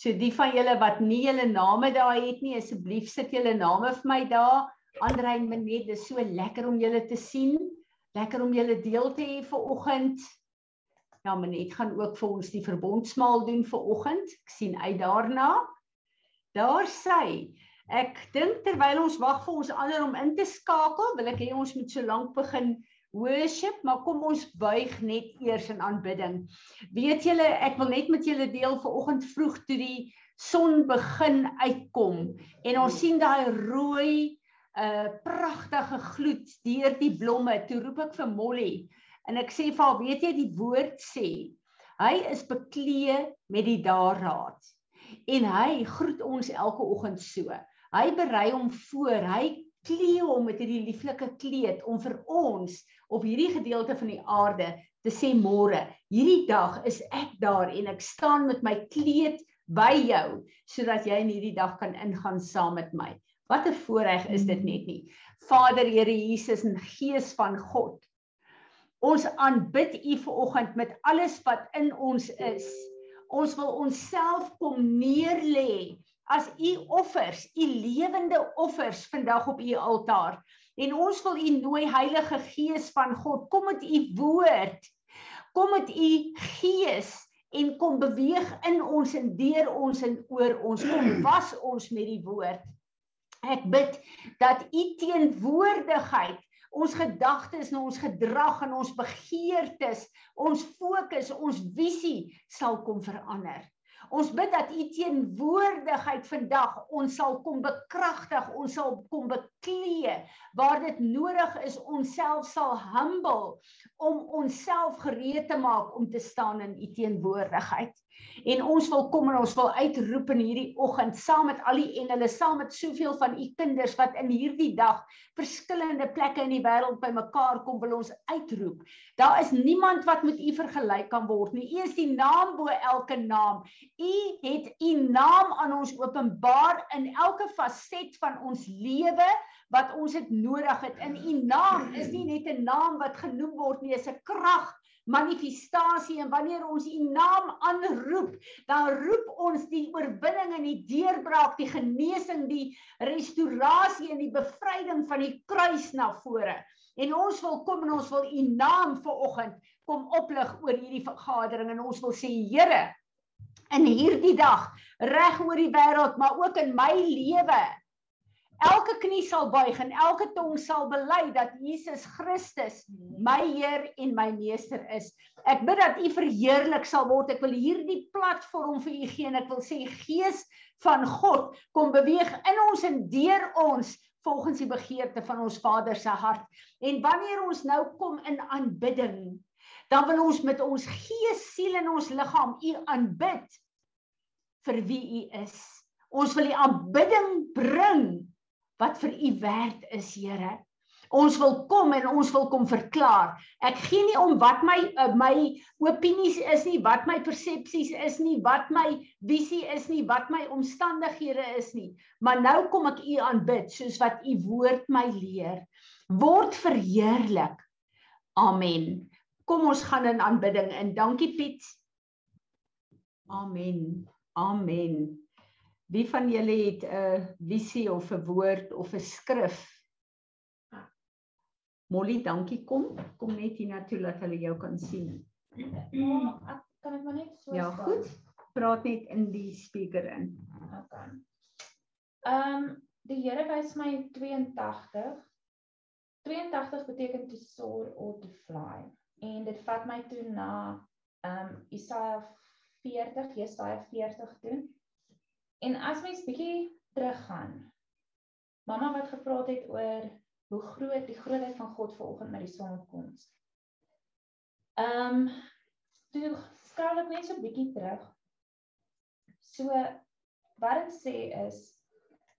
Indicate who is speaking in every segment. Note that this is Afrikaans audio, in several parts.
Speaker 1: So die van julle wat nie julle name daar het nie, asseblief sit julle name vir my daar. Andre en Menet, dis so lekker om julle te sien. Lekker om julle deel te hê vir oggend. Ja, Menet gaan ook vir ons die verbondsmaal doen vir oggend. Ek sien uit daarna. Daar sê Ek dink terwyl ons wag vir ons ander om in te skakel, wil ek hê ons moet so lank begin worship, maar kom ons buig net eers in aanbidding. Weet julle, ek wil net met julle deel vanoggend vroeg toe die son begin uitkom en ons sien daai rooi 'n uh, pragtige gloed deur die blomme. Toe roep ek vir Molly en ek sê vir haar, weet jy die woord sê, hy is beklee met die daarraad en hy groet ons elke oggend so. Hy berei hom voor. Hy klee hom met hierdie lieflike kleed om vir ons op hierdie gedeelte van die aarde te sê môre, hierdie dag is ek daar en ek staan met my kleed by jou sodat jy in hierdie dag kan ingaan saam met my. Wat 'n voorreg is dit net nie. Vader Here Jesus en Gees van God. Ons aanbid U vanoggend met alles wat in ons is. Ons wil onsself kom neerlê as u offers, u lewende offers vandag op u altaar. En ons wil u nooi Heilige Gees van God, kom met u woord. Kom met u gees en kom beweeg in ons en deur ons en oor ons. Kom was ons met die woord. Ek bid dat u teenwoordigheid ons gedagtes en ons gedrag en ons begeertes, ons fokus, ons visie sal kom verander. Ons bid dat U teenwoordigheid vandag ons sal kom bekragtig, ons sal kom beklee waar dit nodig is ons self sal humble om onsself gereed te maak om te staan in U teenwoordigheid. En ons wil kom en ons wil uitroep in hierdie oggend saam met al die engele, saam met soveel van u kinders wat in hierdie dag verskillende plekke in die wêreld bymekaar kom, wil ons uitroep. Daar is niemand wat met u vergelyk kan word nie. U is die naam bo elke naam. U het u naam aan ons openbaar in elke faset van ons lewe wat ons het nodig het. In u naam is nie net 'n naam wat genoem word nie, is 'n krag manifestasie en wanneer ons u naam aanroep, dan roep ons die oorwinning en die deurbraak, die genesing, die restaurasie en die bevryding van die kruis na vore. En ons wil kom en ons wil u naam vanoggend kom oplig oor hierdie vergadering en ons wil sê Here in hierdie dag reg oor die wêreld maar ook in my lewe elke knie sal buig en elke tong sal bely dat Jesus Christus my Heer en my meester is. Ek bid dat U verheerlik sal word. Ek wil hierdie platform vir U gee en ek wil sê Gees van God kom beweeg in ons en deur ons volgens die begeerte van ons Vader se hart. En wanneer ons nou kom in aanbidding, dan wil ons met ons gees, siel en ons liggaam U aanbid vir wie U is. Ons wil die aanbidding bring wat vir u werd is, Here. Ons wil kom en ons wil kom verklaar. Ek gee nie om wat my uh, my opinies is nie, wat my persepsies is nie, wat my visie is nie, wat my omstandighede is nie. Maar nou kom ek u aanbid soos wat u woord my leer. Word verheerlik. Amen. Kom ons gaan in aanbidding in. Dankie Piet. Amen. Amen. Wie van julle het 'n visie of 'n woord of 'n skrif? Molly, dankie kom. Kom net hier na toe dat hulle jou kan sien.
Speaker 2: Ja, ek kan dit maar net so
Speaker 1: Ja,
Speaker 2: staan.
Speaker 1: goed. Praat net in die speaker in.
Speaker 2: Okay. Ehm um, die Here wys my 82. 82 beteken to soar or to fly. En dit vat my toe na ehm um, Isaia 40, Jesaja 40 toe. En as mens bietjie teruggaan. Mamma wat gepraat het oor hoe groot die grootheid van God vanoggend met die sonkoms. Ehm um, toe skraal ek net so 'n bietjie terug. So wat dit sê is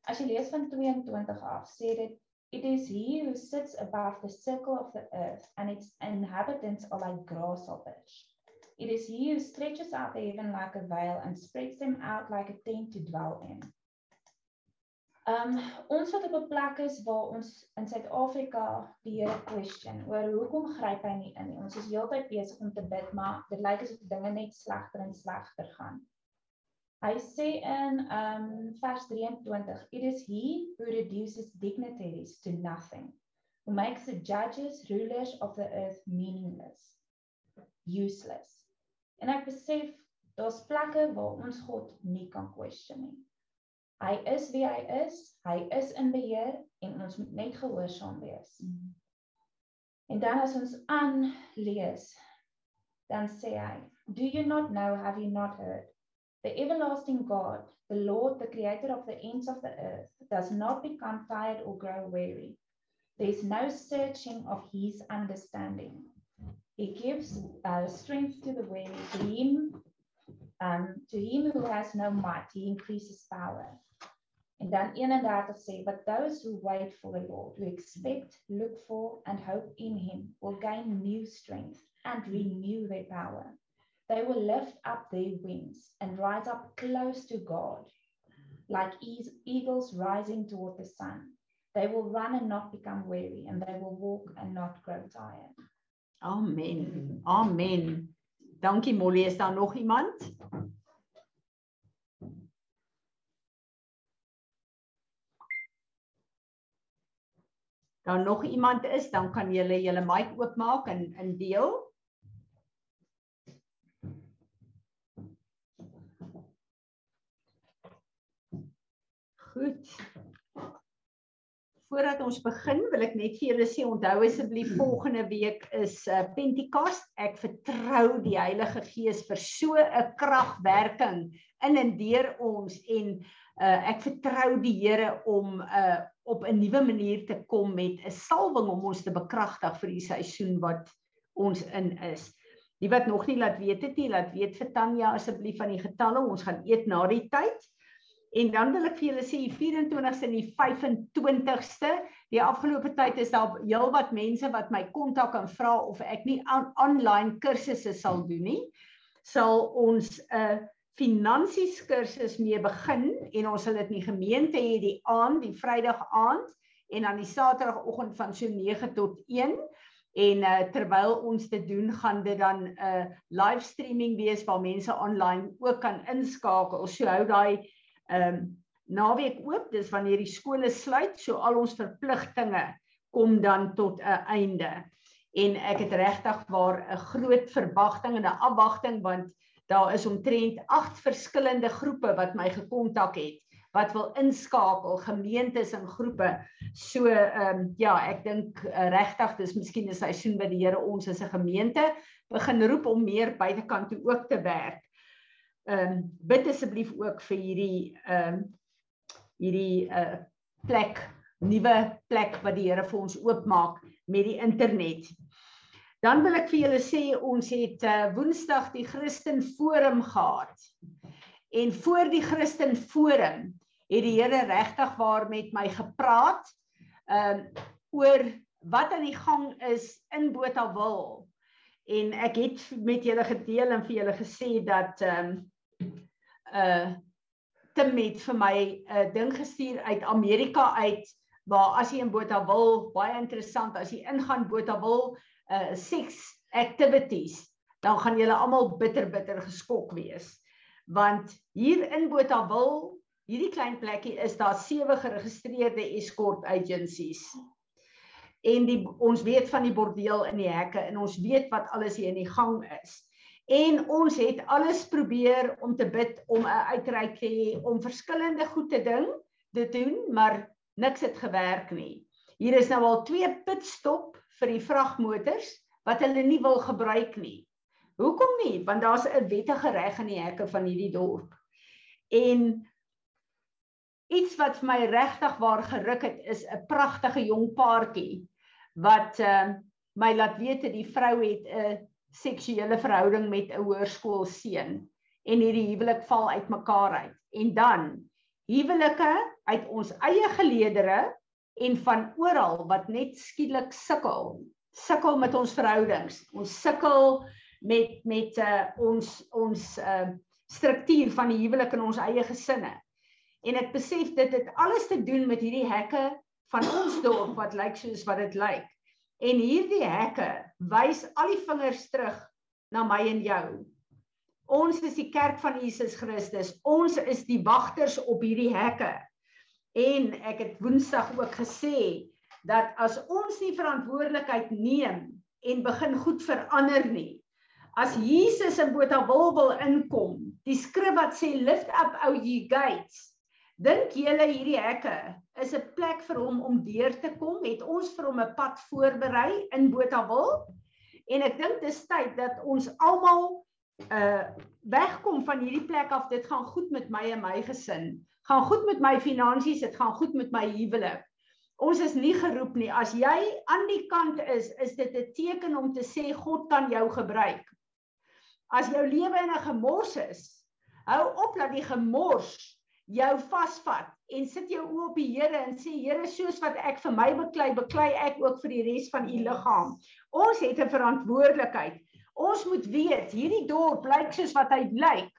Speaker 2: as jy lees van 22 af, sê dit it is he who sits above the circle of the earth and its inhabitants are like grasshoppers. It is he who stretches out the heaven like a veil and spreads them out like a tent to dwell in. Um ons wat op 'n plek is waar ons in Suid-Afrika die Here question oor hoekom gryp hy nie in nie. Ons is heeltyd besig om te bid, maar dit lyk asof dinge net slegter en slegter gaan. Hy sê in um vers 23, it is he who reduces dignitaries to nothing, who makes the judges, rulers of the earth meaningless, useless. En ek besef daar's plekke waar ons God nie kan question nie. Hy is wie hy is, hy is in beheer en ons moet net gehoorsaam wees. Mm. En dan as ons aanlees, dan sê hy, do you not know, have you not heard? The everlasting God, the Lord, the creator of the ends of the earth, does not become tired or grow weary. There is no searching of his understanding. He gives uh, strength to the weary, to him, um, to him who has no might, he increases power. And then 31 sê, but those who wait for the Lord, who expect, look for, and hope in him, will gain new strength and renew their power. They will lift up their wings and rise up close to God, like eagles rising toward the sun. They will run and not become weary, and they will walk and not grow tired.
Speaker 1: Amen. Amen. Dankie Molly, is daar nog iemand? Daar nog iemand is, dan kan jy julle mic oopmaak en in deel. Goed. Voordat ons begin, wil ek net vir julle sê onthou asseblief volgende week is uh, Pentekoste. Ek vertrou die Heilige Gees vir so 'n kragwerking in en deur ons en uh, ek vertrou die Here om uh, op 'n nuwe manier te kom met 'n salwing om ons te bekragtig vir die seisoen wat ons in is. Die wat nog nie laat weet het nie, laat weet vir Tanya asseblief van die getalle. Ons gaan eet na die tyd. En dan wil ek vir julle sê die 24ste en die 25ste, die afgelope tyd is daar heelwat mense wat my kontak en vra of ek nie online kursusse sal doen nie. Sal ons 'n uh, finansies kursus mee begin en ons sal dit in die gemeente hê die aand, die Vrydag aand en dan die Saterdagoggend van so 9 tot 1 en uh, terwyl ons dit doen gaan dit dan 'n uh, live streaming wees waar mense online ook kan inskakel. So hou daai ehm um, naweek oop, dis wanneer die skole sluit, so al ons verpligtinge kom dan tot 'n einde. En ek het regtig waar 'n groot verwagting en 'n afwagting want daar is omtrent 8 verskillende groepe wat my gekontak het wat wil inskakel gemeentes en groepe. So ehm um, ja, ek dink uh, regtig dis miskien 'n seisoen wat die Here ons as 'n gemeente begin roep om meer buitekant toe ook te werk ehm um, bid asseblief ook vir hierdie ehm um, hierdie uh plek nuwe plek wat die Here vir ons oopmaak met die internet. Dan wil ek vir julle sê ons het uh Woensdag die Christen Forum gehad. En voor die Christen Forum het die Here regtig waar met my gepraat ehm um, oor wat aan die gang is in Botawil. En ek het met julle gedeel en vir julle gesê dat ehm um, uh Tim het vir my 'n uh, ding gestuur uit Amerika uit waar as jy in Botawil baie interessant as jy ingaan Botawil uh sex activities dan gaan julle almal bitter bitter geskok wees. Want hier in Botawil hierdie klein plekkie is daar sewe geregistreerde escort agencies. En die ons weet van die bordeel in die hekke en ons weet wat alles hier in die gang is En ons het alles probeer om te bid om 'n uitreik te hê om verskillende goed te ding te doen, maar niks het gewerk nie. Hier is nou al twee pitstop vir die vragmotors wat hulle nie wil gebruik nie. Hoekom nie? Want daar's 'n wettige reg in die hekke van hierdie dorp. En iets wat vir my regtig waar geruk het is 'n pragtige jong paartjie wat uh, my laat weet dat die vrou het 'n uh, seksuele verhouding met 'n hoërskoolseun en hierdie huwelik val uitmekaar uit. En dan huwelike uit ons eie geleedere en van oral wat net skielik sukkel. Sukkel met ons verhoudings. Ons sukkel met met uh, ons ons uh, struktuur van die huwelik in ons eie gesinne. En ek besef dit het alles te doen met hierdie hekke van ons dorp wat lyk soos wat dit lyk. En hierdie hekke wys al die vingers terug na my en jou. Ons is die kerk van Jesus Christus. Ons is die wagters op hierdie hekke. En ek het Woensdag ook gesê dat as ons nie verantwoordelikheid neem en begin goed verander nie. As Jesus in Botawil wil inkom, die skrif wat sê lift up o ye gates, dink julle hierdie hekke is 'n plek vir hom om deur te kom? Het ons vir hom 'n pad voorberei in Botawil? En ek dink dis tyd dat ons almal uh wegkom van hierdie plek af. Dit gaan goed met my en my gesin. Gaan goed met my finansies. Dit gaan goed met my huwelik. Ons is nie geroep nie. As jy aan die kant is is dit 'n teken om te sê God kan jou gebruik. As jou lewe in 'n gemors is hou op dat die gemors jou vasvat en sit jou oë op die Here en sê Here soos wat ek vir my beklei beklei ek ook vir die res van u liggaam ons het 'n verantwoordelikheid Ons moet weet hierdie dorp lyk soos wat hy lyk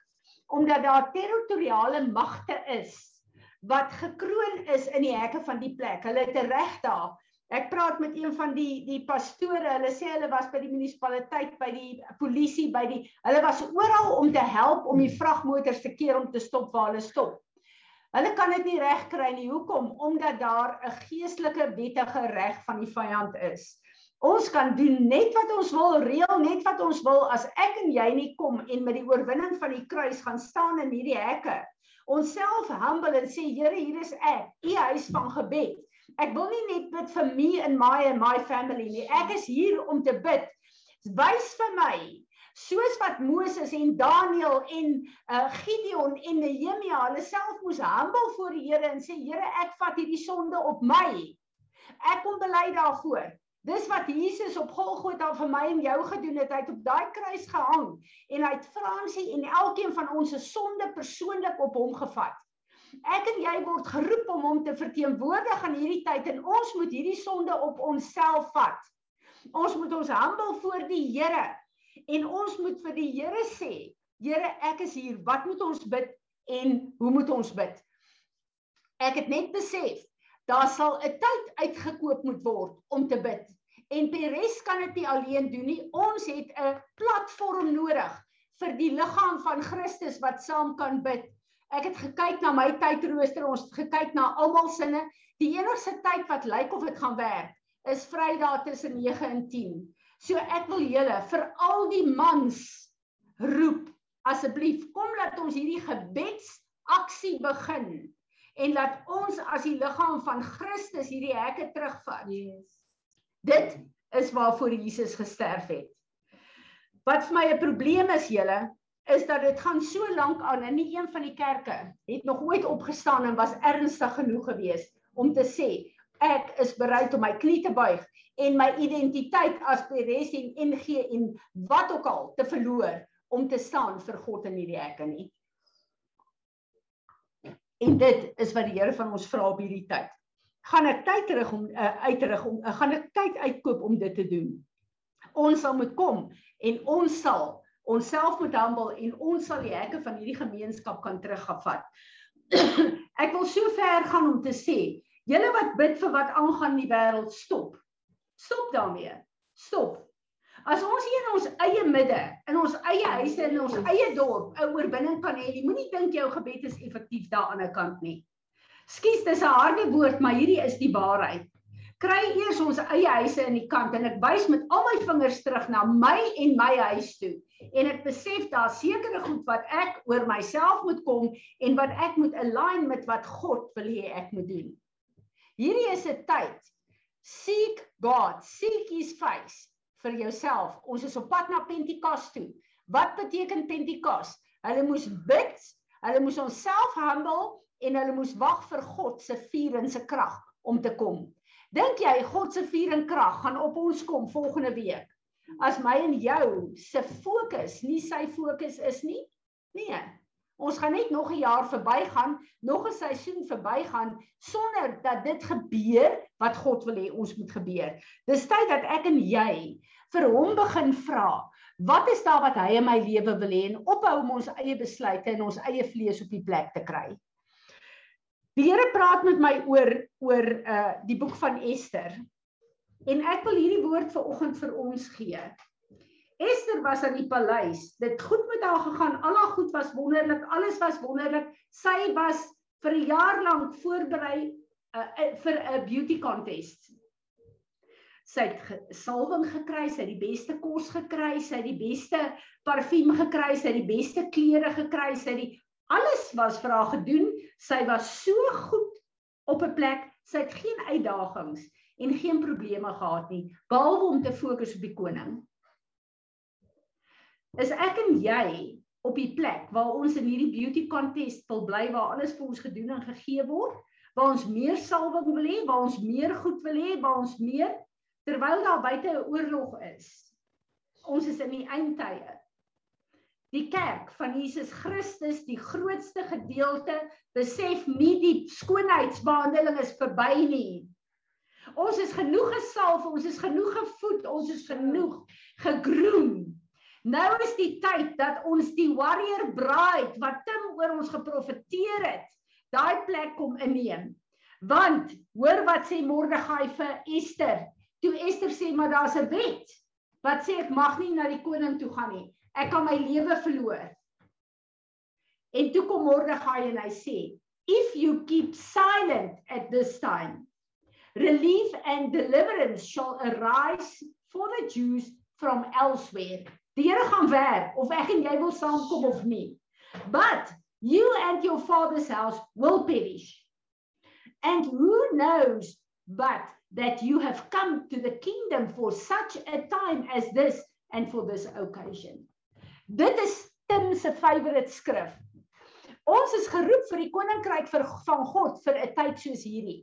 Speaker 1: omdat daar territoriale magte is wat gekroon is in die hekke van die plek. Hulle het 'n reg daar. Ek praat met een van die die pastore. Hulle sê hulle was by die munisipaliteit, by die polisie, by die hulle was oral om te help om die vragmotors te keer om te stop waar hulle stop. Hulle kan dit nie reg kry nie. Hoekom? Omdat daar 'n geestelike wettige reg van die vyand is. Ons kan doen net wat ons wil, reël net wat ons wil as ek en jy nie kom en met die oorwinning van die kruis gaan staan in hierdie hekke. Ons self humble en sê Here, hier is ek, u huis van gebed. Ek wil nie net bid vir my en my and my family nie. Ek is hier om te bid. Wys vir my soos wat Moses en Daniel en uh, Gideon en Nehemia hulle self moes humble voor die Here en sê Here, ek vat hierdie sonde op my. Ek kom bely daarvoor. Dis wat Jesus op Golgotha vir my en jou gedoen het. Hy het op daai kruis gehang en hy het Fransie en elkeen van ons se sonde persoonlik op hom gevat. Ek en jy word geroep om hom te verteenwoordig in hierdie tyd en ons moet hierdie sonde op onsself vat. Ons moet ons humble voor die Here en ons moet vir die Here sê, Here, ek is hier. Wat moet ons bid en hoe moet ons bid? Ek het net besef daar sal 'n tyd uitgekoop moet word om te bid. En Peres kan dit nie alleen doen nie. Ons het 'n platform nodig vir die liggaam van Christus wat saam kan bid. Ek het gekyk na my tydrooster, ons het gekyk na almal sinne. Die enigste tyd wat lyk of dit gaan werk, is Vrydag tussen 9 en 10. So ek wil julle vir al die mans roep, asseblief kom laat ons hierdie gebedsaksie begin en laat ons as die liggaam van Christus hierdie hekke terugvat. Yes. Dit is waarvoor Jesus gesterf het. Wat vir my 'n probleem is julle is dat dit gaan so lank aan en nie een van die kerke het nog ooit opgestaan en was ernstig genoeg geweest om te sê ek is bereid om my knie te buig en my identiteit as Peres en NG en wat ook al te verloor om te staan vir God in hierdie hekke nie. En dit is wat die Here van ons vra op hierdie tyd gaan ek tyd terug om uh, uitrig om uh, gaan ek tyd uitkoop om dit te doen. Ons sal moet kom en ons sal onsself moet humble en ons sal die hekke van hierdie gemeenskap kan teruggevat. ek wil so ver gaan om te sê, julle wat bid vir wat aangaan in die wêreld, stop. Stop daarmee. Stop. As ons hier in ons eie midde, in ons eie huise, in ons eie dorp 'n oorwinning kan hê, jy moenie dink jou gebed is effektief daar aan die ander kant nie. Skus, dis 'n harde woord, maar hierdie is die waarheid. Kry eers ons eie huise in die kant en ek wys met al my vingers terug na my en my huis toe. En ek besef daar sekere goed wat ek oor myself moet kom en wat ek moet align met wat God wil hê ek moet doen. Hierdie is 'n tyd. Seek God, seek his face vir jouself. Ons is op pad na Pentekos toe. Wat beteken Pentekos? Hulle moes bid, hulle moes onsself humble en hulle moes wag vir God se vuur en se krag om te kom. Dink jy God se vuur en krag gaan op ons kom volgende week? As my en jou se fokus nie sy fokus is nie? Nee. Ons gaan net nog 'n jaar verbygaan, nog 'n seisoen verbygaan sonder dat dit gebeur wat God wil hê ons moet gebeur. Dis tyd dat ek en jy vir hom begin vra. Wat is daar wat hy in my lewe wil hê en ophou om ons eie besluite en ons eie vlees op die plek te kry? Die Here praat met my oor oor uh die boek van Ester. En ek wil hierdie woord vir oggend vir ons gee. Esther was aan die paleis. Dit goed met haar gegaan. Al haar goed was wonderlik. Alles was wonderlik. Sy was vir 'n jaar lank voorberei uh, uh, vir 'n beauty contest. Sy het ge salwing gekry, sy het die beste kos gekry, sy het die beste parfuum gekry, sy het die beste klere gekry, sy het die alles was vir haar gedoen. Sy was so goed op 'n plek. Sy het geen uitdagings en geen probleme gehad nie, behalwe om te fokus op die koning is ek en jy op die plek waar ons in hierdie beauty contest wil bly waar alles vir ons gedoen en gegee word, waar ons meer salwing wil hê, waar ons meer goed wil hê, waar ons meer terwyl daar buite 'n oorlog is. Ons is in die eindtye. Die kerk van Jesus Christus, die grootste gedeelte, besef nie die skoonheidsbehandeling is verby nie. Ons is genoeg gesalf, ons is genoeg gevoed, ons is genoeg gegroom Nou is die tyd dat ons die warrior bride wat Tim oor ons geprofeteer het, daai plek kom inneem. Want hoor wat sê Mordegai vir Ester. Toe Ester sê maar daar's 'n wet wat sê ek mag nie na die koning toe gaan nie. Ek kan my lewe verloor. En toe kom Mordegai en hy sê, "If you keep silent at this time, relief and deliverance shall arise for the Jews from elsewhere." Die Here gaan werk of ek en jy wil saamkom of nie. But you and your father's house will perish. And who knows but that you have come to the kingdom for such a time as this and for this occasion. Dit is Tim se favourite skrif. Ons is geroep vir die koninkryk vir van God vir 'n tyd soos hierdie.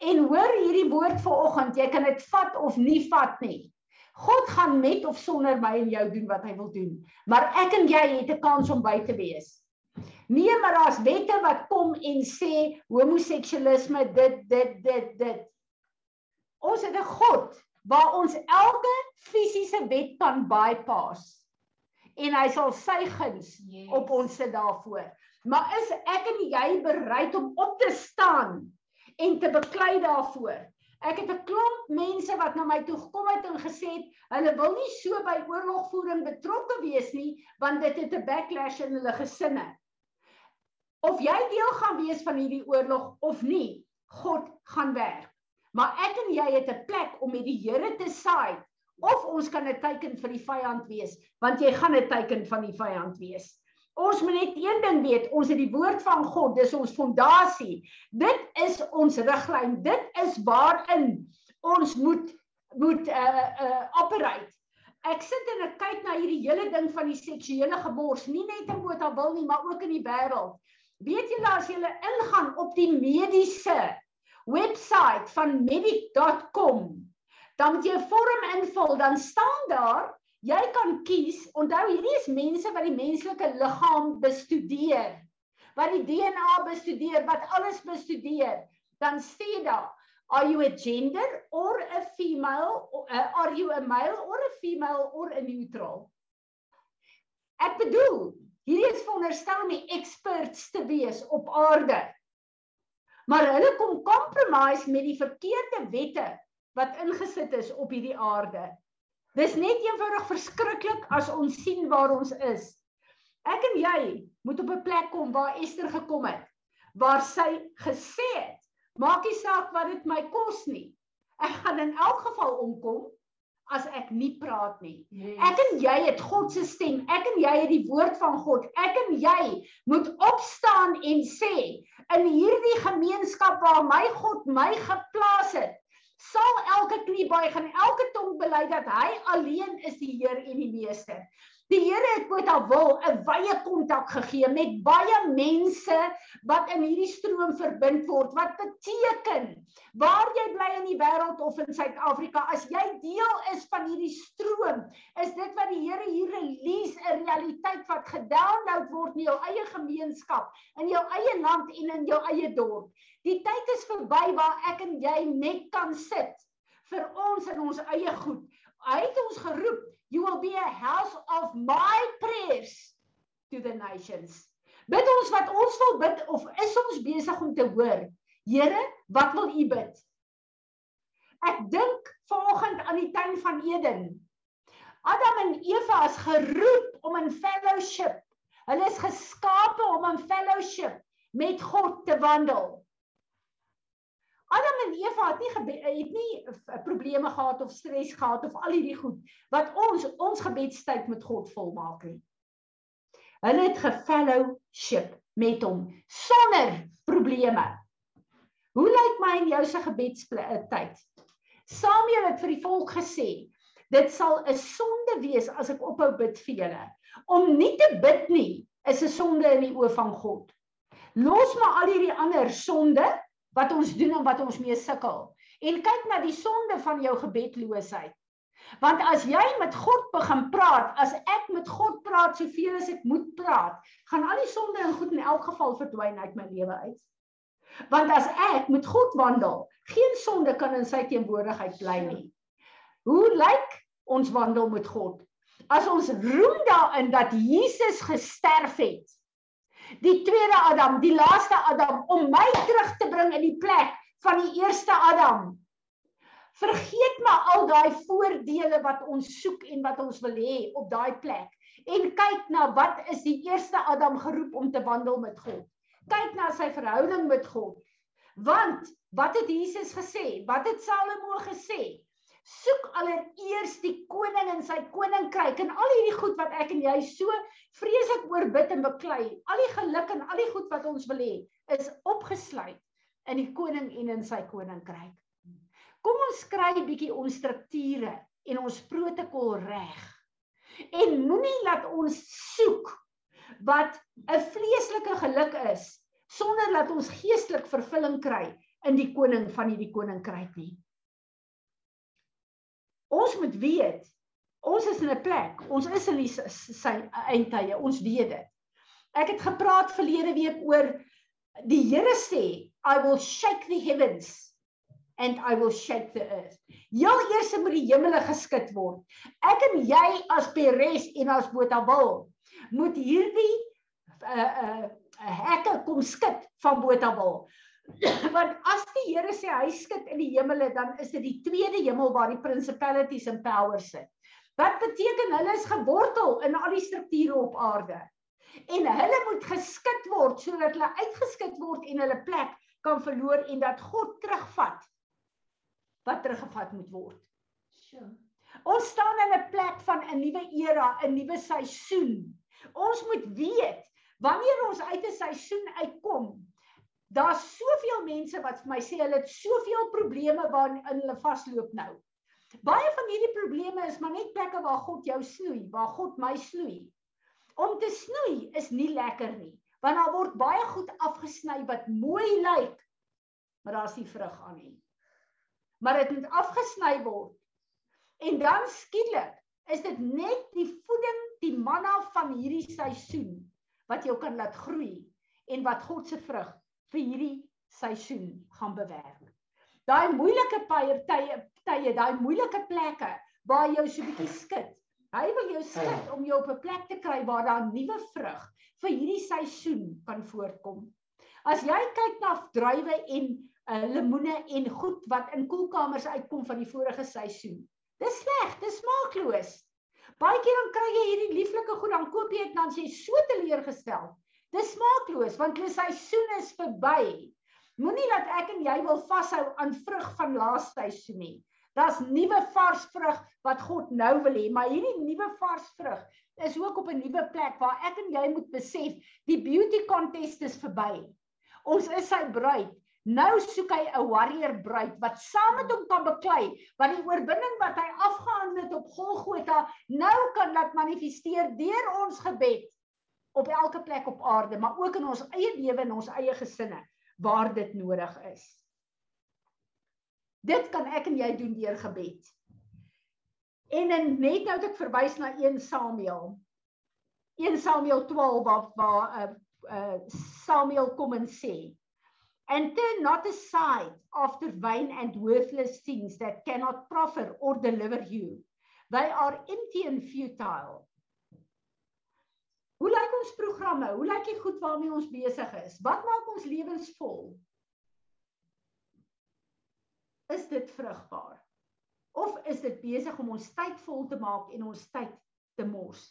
Speaker 1: En hoor hierdie woord vanoggend, jy kan dit vat of nie vat nie. God gaan met of sonder my en jou doen wat hy wil doen. Maar ek en jy het 'n kans om by te wees. Nee, maar daar's wette wat kom en sê homoseksualisme dit dit dit dit. Ons het 'n God waar ons elke fisiese wet kan bypass. En hy sal sy guns yes. op ons sit daarvoor. Maar is ek en jy bereid om op te staan en te beklei daarvoor? Ek het 'n klomp mense wat na my toe gekom het en gesê het hulle wil nie so by oorlogvoering betrokke wees nie want dit het 'n backlash in hulle gesinne. Of jy deel gaan wees van hierdie oorlog of nie, God gaan werk. Maar ek en jy het 'n plek om met die Here te saai of ons kan 'n teken vir die vyand wees want jy gaan 'n teken van die vyand wees. Ons moet net een ding weet, ons het die woord van God, dis ons fondasie. Dit is ons riglyn. Dit is waarin ons moet moet uh uh operate. Ek sit en ek kyk na hierdie hele ding van die seksuele gemors, nie net in Botawil nie, maar ook in die wêreld. Weet julle as julle ingaan op die mediese webwerf van medic.com, dan moet jy 'n vorm invul, dan staan daar Jy kan kies. Onthou hierdie is mense wat die menslike liggaam bestudeer. Wat die DNA bestudeer, wat alles bestudeer. Dan sê daar, are you a gender or a female? Uh, are you a male or a female or a neutral? Ek bedoel, hierdie is veronderstel om die experts te wees op aarde. Maar hulle kom compromise met die verkeerde wette wat ingesit is op hierdie aarde. Dis net eenvoudig verskriklik as ons sien waar ons is. Ek en jy moet op 'n plek kom waar Ester gekom het, waar sy gesê het, maak nie saak wat dit my kos nie. Ek gaan in elk geval omkom as ek nie praat nie. Yes. Ek en jy het God se stem. Ek en jy het die woord van God. Ek en jy moet opstaan en sê in hierdie gemeenskap waar my God my geplaas het, sal elke knie buig en elke tong bely dat hy alleen is die Heer en die Meester. Die Here het met haar wil 'n wye kontak gegee met baie mense wat in hierdie stroom verbind word. Wat beteken waar jy bly in die wêreld of in Suid-Afrika, as jy deel is van hierdie stroom, is dit wat die Here hier release 'n realiteit wat gedownload word in jou eie gemeenskap, in jou eie land en in jou eie dorp. Die tyd is verby waar ek en jy net kan sit vir ons in ons eie goed. Hy het ons geroep You will be a house of my prayers to the nations. Bid ons wat ons wil bid of is ons besig om te hoor? Here, wat wil U bid? Ek dink vanoggend aan die tuin van Eden. Adam en Eva is geroep om in fellowship. Hulle is geskape om in fellowship met God te wandel. Adam en Eva het nie het nie probleme gehad of stres gehad of al hierdie goed wat ons ons gebedstyd met God volmaak nie. Hulle het gefellowship met hom sonder probleme. Hoe lyk my en jou se gebedstyd? Samuel het vir die volk gesê, dit sal 'n sonde wees as ek ophou bid vir julle. Om nie te bid nie is 'n sonde in die oë van God. Los maar al hierdie ander sonde wat ons doen en wat ons mee sukkel en kyk na die sonde van jou gebedloosheid. Want as jy met God begin praat, as ek met God praat soveel as ek moet praat, gaan al die sonde en goed in elk geval verdwyn uit my lewe uit. Want as ek met God wandel, geen sonde kan in sy teenwoordigheid bly nie. Hoe lyk ons wandel met God? As ons roem daarin dat Jesus gesterf het. Die tweede Adam, die laaste Adam om my terug te bring in die plek van die eerste Adam. Vergeet maar al daai voordele wat ons soek en wat ons wil hê op daai plek en kyk na wat is die eerste Adam geroep om te wandel met God kyk na sy verhouding met God. Want wat het Jesus gesê? Wat het Salomo gesê? Soek allereers die koning en sy koninkryk en al hierdie goed wat ek en jy so vreeslik oor bid en beklei. Al die geluk en al die goed wat ons wil hê, is opgesluit in die koning en in sy koninkryk. Kom ons kry 'n bietjie ons strukture en ons protokol reg. En moenie laat ons soek wat 'n vleeslike geluk is sonder dat ons geestelik vervulling kry in die koning van hierdie koninkryk nie. Ons moet weet, ons is in 'n plek, ons is in die sy eindtye, ons weet dit. Ek het gepraat verlede week oor die Here sê, I will shake the heavens and I will shake the earth. Heel eers moet die hemele geskit word. Ek en jy as Peres en as Botawil moet hierdie uh uh hekke kom skud van Botawil. Want as die Here sê hy skud in die hemele, dan is dit die tweede hemel waar die principalities and powers sit. Wat beteken hulle is gewortel in al die strukture op aarde. En hulle moet geskit word sodat hulle uitgeskit word en hulle plek kan verloor en dat God terugvat wat teruggevat moet word. Sjoe. Ons staan in 'n plek van 'n nuwe era, 'n nuwe seisoen. Ons moet weet wanneer ons uit 'n seisoen uitkom, daar's soveel mense wat vir my sê hulle het soveel probleme waarin hulle vasloop nou. Baie van hierdie probleme is maar net plekke waar God jou snoei, waar God my snoei. Om te snoei is nie lekker nie, want daar word baie goed afgesny wat mooi lyk, maar daar's nie vrug aan nie. Maar dit moet afgesny word. En dan skielik is dit net die voeding die manna van hierdie seisoen wat jou kan laat groei en wat God se vrug vir hierdie seisoen gaan bewerk. Daai moeilike tye tye, daai moeilike plekke waar jy so 'n bietjie skud. Hy wil jou skud om jou op 'n plek te kry waar daar nuwe vrug vir hierdie seisoen kan voortkom. As jy kyk na druiwe en uh, lemoene en goed wat in koelkamers uitkom van die vorige seisoen. Dis sleg, dis smaakloos. Baie keer dan kry jy hierdie lieflike goed dan koop jy dit dan sê so teleurgestel. Dis smaakloos want die seisoen is verby. Moenie dat ek en jy wil vashou aan vrug van laaste seisoen nie. Daar's nuwe vars vrug wat God nou wil hê, maar hierdie nuwe vars vrug is ook op 'n nuwe plek waar ek en jy moet besef die beauty contest is verby. Ons is sy bruid Nou soek hy 'n warrior bruid wat saam met hom kan beklei, want die oorwinning wat hy afgehandel het op Golgotha, nou kan dit manifesteer deur ons gebed op elke plek op aarde, maar ook in ons eie lewe en ons eie gesinne waar dit nodig is. Dit kan ek en jy doen deur gebed. En in, net nou het ek verwys na 1 Samuel. 1 Samuel 12 waar waar uh, uh, Samuel kom en sê and turn not aside after vain and worthless things that cannot profit or deliver you. They are empty and futile. Hoe lyk ons programme? Hoe lyk die goed waarmee ons besig is? Wat maak ons lewens vol? Is dit vrugbaar? Of is dit besig om ons tyd vol te maak en ons tyd te mors?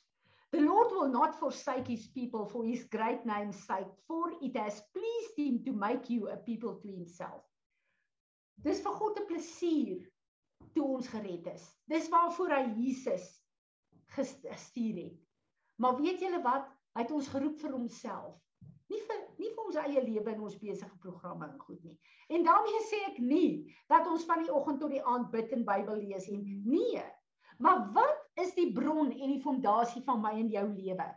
Speaker 1: The Lord will not forsake his people for his great name's sake, for it has pleased him to make you a people to himself. Dis vir God 'n plesier toe ons gered is. Dis waarvoor hy Jesus gestuur het. Maar weet julle wat? Hy het ons geroep vir homself. Nie vir nie vir ons eie lewe en ons besige programme en goed nie. En daarmee sê ek nie dat ons van die oggend tot die aand bid en Bybel lees en nee. Maar wat is die bron en die fondasie van my en jou lewe.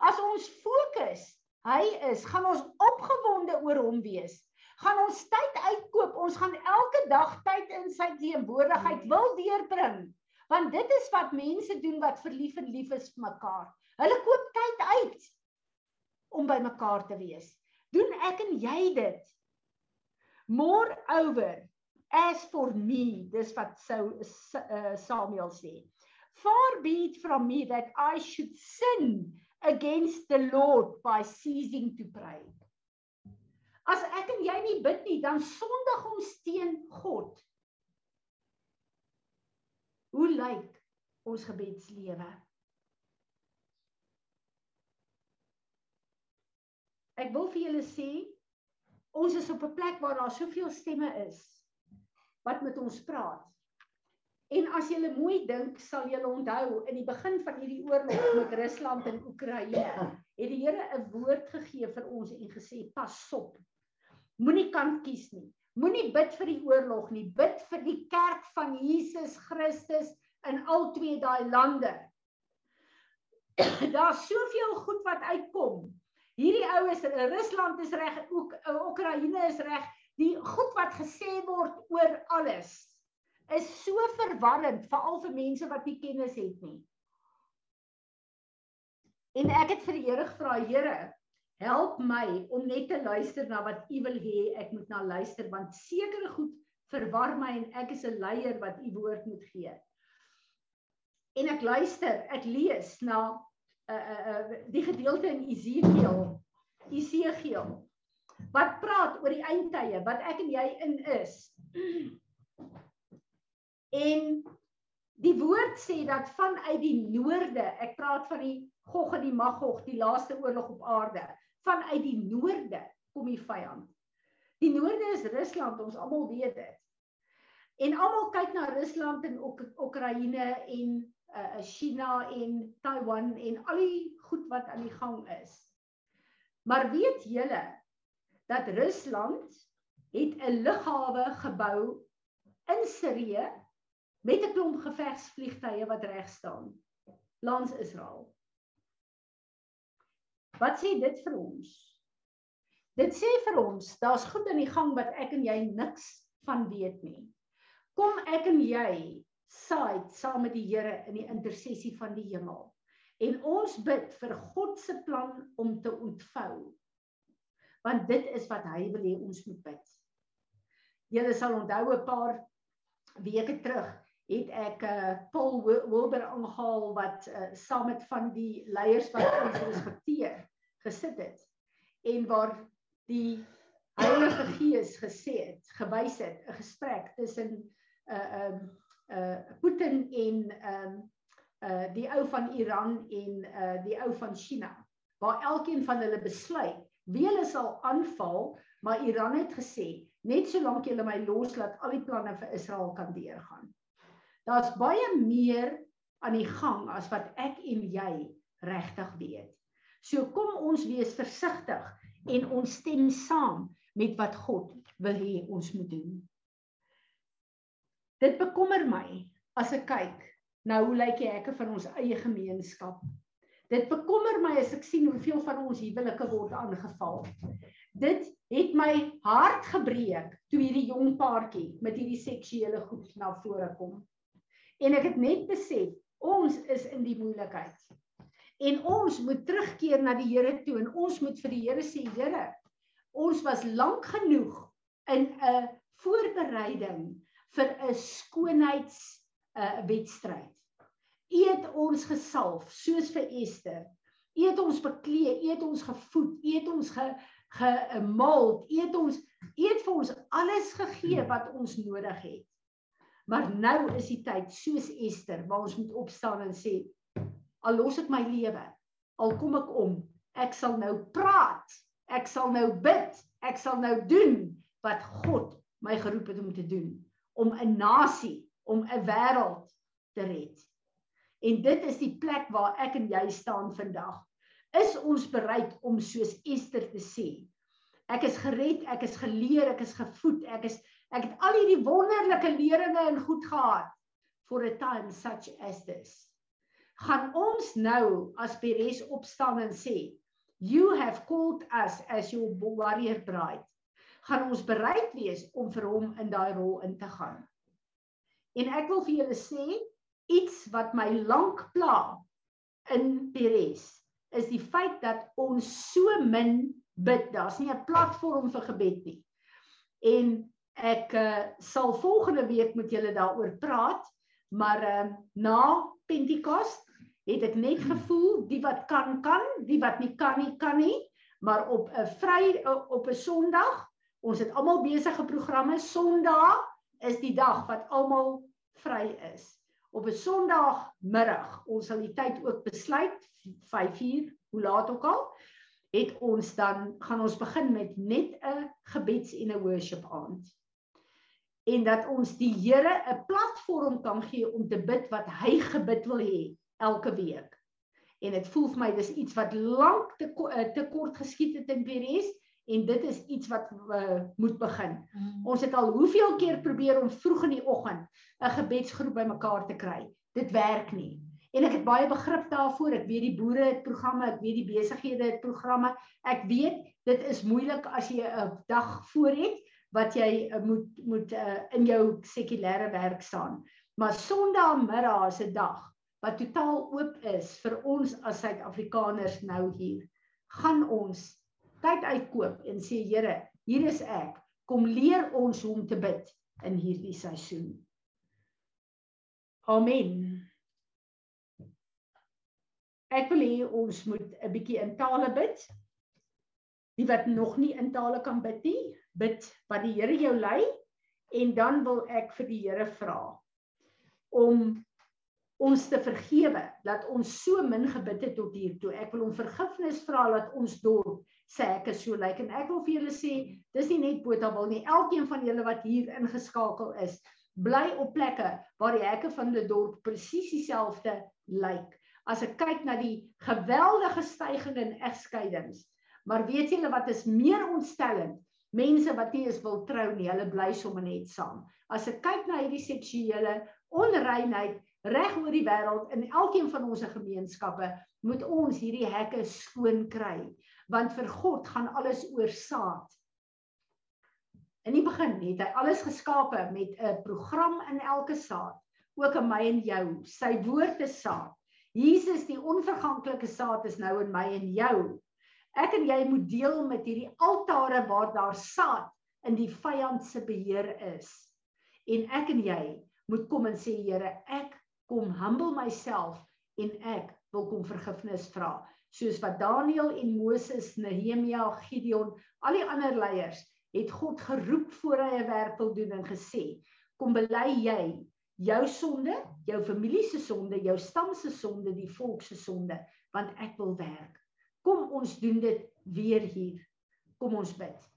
Speaker 1: As ons fokus, hy is, gaan ons opgewonde oor hom wees. Gaan ons tyd uitkoop. Ons gaan elke dag tyd in sy teenwoordigheid wil deurbring. Want dit is wat mense doen wat verlief en lief is vir mekaar. Hulle koop tyd uit om by mekaar te wees. Doen ek en jy dit? Moreover, as for me, dis wat sou uh, Samuel sê. Far be it from me that I should sin against the Lord by ceasing to pray. As ek en jy nie bid nie, dan sondig ons teen God. Hoe lyk ons gebedslewe? Ek wil vir julle sê, ons is op 'n plek waar daar soveel stemme is wat met ons praat. En as jy mooi dink, sal jy onthou in die begin van hierdie oorlog met Rusland en Oekraïne, het die Here 'n woord gegee vir ons en gesê: "Pas op. Moenie kant kies nie. Moenie bid vir die oorlog nie. Bid vir die kerk van Jesus Christus in al twee daai lande." Daar's soveel goed wat uitkom. Hierdie oues, Rusland is reg, ook Oekraïne is reg. Die goed wat gesê word oor alles is so verwarrend veral vir mense wat nie kennis het nie. En ek het vir die Here gevra, Here, help my om net te luister na wat U wil hê ek moet na luister want sekere goed verwar my en ek is 'n leier wat U woord moet gee. En ek luister, ek lees na uh uh, uh die gedeelte in Esegiel, Esegiel wat praat oor die eindtye wat ek en jy in is. En die woord sê dat vanuit die noorde, ek praat van die Gog en die Magog, die laaste oorlog op aarde, vanuit die noorde kom die vyand. Die noorde is Rusland, ons almal weet dit. En almal kyk na Rusland en ook Oekraïne en uh China en Taiwan en al die goed wat aan die gang is. Maar weet julle dat Rusland het 'n lughawe gebou in Sirië met 'n klomp gevegsvliegtye wat reg staan langs Israel. Wat sê dit vir ons? Dit sê vir ons daar's goed in die gang wat ek en jy niks van weet nie. Kom ek en jy saai saam met die Here in die intersessie van die hemel. En ons bid vir God se plan om te ontvou. Want dit is wat hy wil hê ons moet bid. Julle sal onthou 'n paar weke terug het ek uh, Paul Wilber aangehaal wat uh, saam met van die leiers wat ons respekteer gesit het en waar die Heilige Gees gesê het gewys het 'n gesprek tussen uh um uh Putin en um uh die ou van Iran en uh die ou van China waar elkeen van hulle besluit wie hulle sal aanval maar Iran het gesê net solank julle my los laat al die planne vir Israel kan deurgaan Daar's baie meer aan die gang as wat ek en jy regtig weet. So kom ons wees versigtig en ons stem saam met wat God wil hê ons moet doen. Dit bekommer my as ek kyk nou hoe lyk die hekke van ons eie gemeenskap. Dit bekommer my as ek sien hoeveel van ons huwelike word aangeval. Dit het my hart gebreek toe hierdie jong paartjie met hierdie seksuele goed na vore kom. En ek het net besef, ons is in die moeilikheid. En ons moet terugkeer na die Here toe en ons moet vir die Here sê, Here, ons was lank genoeg in 'n voorbereiding vir 'n skoonheids 'n uh, wedstryd. U het ons gesalf soos vir Ester. U het ons beklee, u het ons gevoed, u het ons ge gemaal, u het ons u het vir ons alles gegee wat ons nodig het. Maar nou is die tyd soos Ester waar ons moet opstaan en sê al los ek my lewe, al kom ek om, ek sal nou praat, ek sal nou bid, ek sal nou doen wat God my geroep het om te doen, om 'n nasie, om 'n wêreld te red. En dit is die plek waar ek en jy staan vandag. Is ons bereid om soos Ester te sê, ek is gered, ek is geleer, ek is gevoed, ek is ek het al hierdie wonderlike leringe en goed gehad for a time such as this. Gaan ons nou as Peres opstaan en sê, you have called us as your warrior bride. Gaan ons bereid wees om vir hom in daai rol in te gaan. En ek wil vir julle sê iets wat my lank pla in Peres is die feit dat ons so min bid. Daar's nie 'n platform vir gebed nie. En ek uh, sal volgende week met julle daaroor praat, maar uh, na Pentekost het ek net gevoel die wat kan kan, die wat nie kan nie kan nie, maar op 'n vry uh, op 'n Sondag, ons het almal besige programme. Sondag is die dag wat almal vry is. Op 'n Sondagmiddag, ons sal die tyd ook besluit 5uur, hoe laat ook al, het ons dan gaan ons begin met net 'n gebeds en 'n worship aand. En dat ons die Here 'n platform kan gee om te bid wat hy gebid wil hê elke week. En dit voel vir my dis iets wat lank te eh, te kort geskied het in PRS en dit is iets wat uh, moet begin. Mm. Ons het al hoeveel keer probeer om vroeg in die oggend 'n gebedsgroep bymekaar te kry. Dit werk nie. En ek het baie begrip daarvoor. Ek weet die boere het programme, ek weet die besighede het programme. Ek weet dit is moeilik as jy 'n dag voor het wat jy uh, moet moet uh, in jou sekulêre werk staan. Maar Sondagmiddag is 'n dag wat totaal oop is vir ons as Suid-Afrikaners nou hier. Gaan ons tyd uitkoop en sê Here, hier is ek. Kom leer ons hoe om te bid in hierdie seisoen. Amen. Ek wil hê ons moet 'n bietjie in tale bid. Die wat nog nie in tale kan bid nie, bid wat die Here jou lei en dan wil ek vir die Here vra om ons te vergewe dat ons so min gebid het tot hier toe. Ek wil hom vergifnis vra dat ons dorp sê ek is so lyk en ek wil vir julle sê dis nie net Botawil nie. Elkeen van julle wat hier ingeskakel is, bly op plekke waar die hekke van die dorp presies dieselfde lyk as ek kyk na die geweldige stygings in egskeidings. Maar weet julle wat is meer ontstellend? Mense wat nie eens wil trou nie, hulle bly sommer net saam. As ek kyk na hierdie seksuele onreinheid reg oor die wêreld in elkeen van ons gemeenskappe, moet ons hierdie hekke skoon kry, want vir God gaan alles oor saad. In die begin het hy alles geskape met 'n program in elke saad, ook in my en jou. Sy woord is saad. Jesus die onverganklike saad is nou in my en jou. Ek en jy moet deel met hierdie altare waar daar saad in die vyand se beheer is. En ek en jy moet kom en sê Here, ek kom humble myself en ek wil kom vergifnis vra. Soos wat Daniël en Moses, Nehemia, Gideon, al die ander leiers het God geroep voor hy 'n werk wil doen en gesê, kom bely jy jou sonde, jou familie se sonde, jou stam se sonde, die volk se sonde, want ek wil werk. Kom ons doen dit weer hier. Kom ons bid.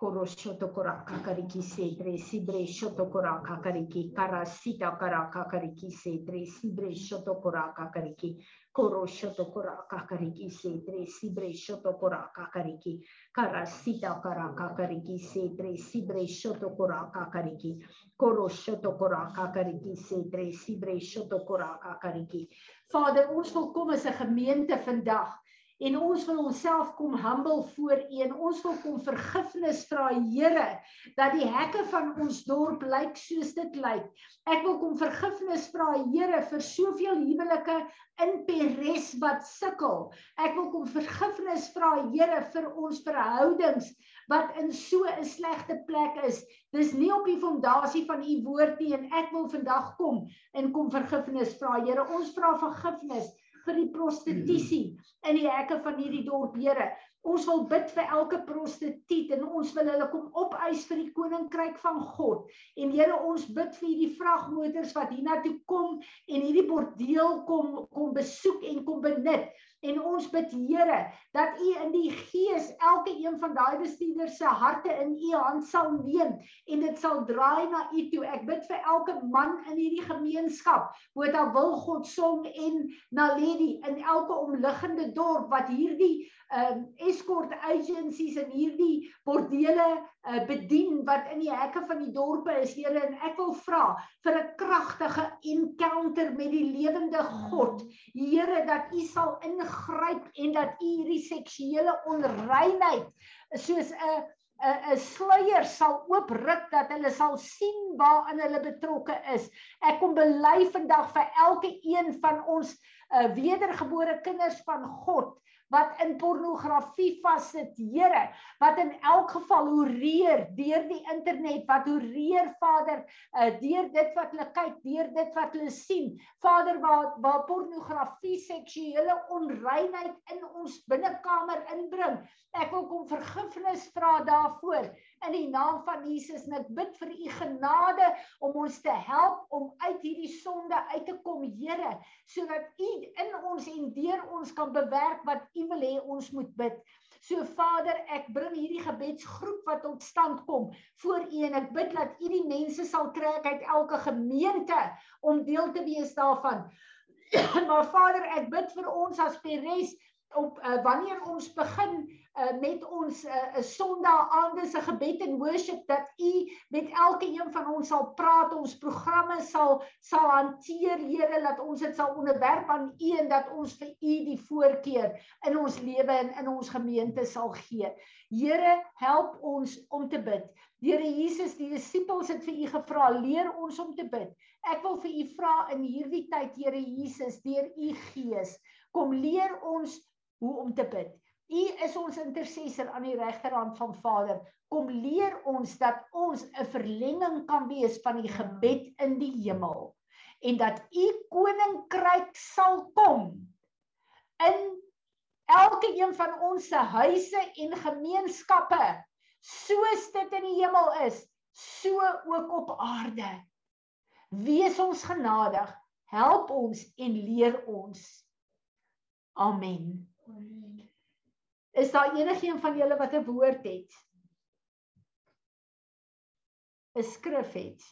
Speaker 1: Koroshoto koraka kariki se tre sibre shoto koraka kariki karasita karaka kariki se tre sibre shoto koraka kariki koroshoto koraka kariki se tre sibre shoto koraka kariki karasita karaka kariki se tre sibre shoto koraka kariki koroshoto koraka kariki se tre sibre shoto koraka kariki Vader ons wil kom as 'n gemeente vandag en ons wil onsself kom humble voor U en ons wil kom vergifnis vra Here dat die hekke van ons dorp lyk soos dit lyk. Ek wil kom vergifnis vra Here vir soveel huwelike in Peres wat sukkel. Ek wil kom vergifnis vra Here vir ons verhoudings wat in so 'n slegte plek is. Dis nie op die fondasie van U woord nie en ek wil vandag kom en kom vergifnis vra Here. Ons vra vergifnis vir die prostitusie in die hekke van hierdie dorp, Here. Ons wil bid vir elke prostituut en ons wil hulle kom opeis vir die koninkryk van God. En Here, ons bid vir hierdie vragmotors wat hiernatoe kom en hierdie bordeel kom kom besoek en kom benut. En ons bid Here dat U in die gees elke een van daai bestuurders se harte in U hand sal neem en dit sal draai na U toe. Ek bid vir elke man in hierdie gemeenskap, Botha Wilgodsong en Naledi in elke omliggende dorp wat hierdie um escort agencies en hierdie bordele uh, bedien wat in die hekke van die dorpe is Here en ek wil vra vir 'n kragtige encounter met die lewende God Here dat U sal ingryp en dat U hierdie seksuele onreinheid soos 'n 'n 'n sluier sal oopruk dat hulle sal sien waaraan hulle betrokke is. Ek kom bely vandag vir elke een van ons uh, wedergebore kinders van God wat in pornografie vassit, Here, wat in elk geval hoereer deur die internet, wat hoereer Vader, uh, deur dit wat hulle kyk, deur dit wat hulle sien. Vader, waar waar pornografie seksuele onreinheid in ons binnekamer inbring. Ek wil kom vergifnis vra daarvoor in die naam van Jesus en ek bid vir u genade om ons te help om uit hierdie sonde uit te kom, Here, sodat u in ons en deur ons kan bewerk wat U wil hê ons moet bid. So Vader, ek bring hierdie gebedsgroep wat tot stand kom voor U en ek bid dat U die mense sal trek uit elke gemeente om deel te wees daarvan. maar Vader, ek bid vir ons as Peres op uh, wanneer ons begin uh, met ons 'n uh, uh, Sondag aande se gebed en worship dat u met elke een van ons sal praat, ons programme sal sal hanteer, Here, dat ons dit sal onderwerp aan u en dat ons vir u die voorkeur in ons lewe en in ons gemeente sal gee. Here, help ons om te bid. Here Jesus, die disippels het vir u gevra, leer ons om te bid. Ek wil vir u vra in hierdie tyd, Here Jesus, deur u Gees, kom leer ons hoe om te bid. U is ons intercessor aan die regterhand van Vader. Kom leer ons dat ons 'n verlenging kan wees van die gebed in die hemel. En dat u koninkryk sal kom in elke een van ons se huise en gemeenskappe soos dit in die hemel is so ook op aarde. Wees ons genadig help ons en leer ons. Amen Is daar enigiemand van julle wat 'n woord het? 'n Skrif het?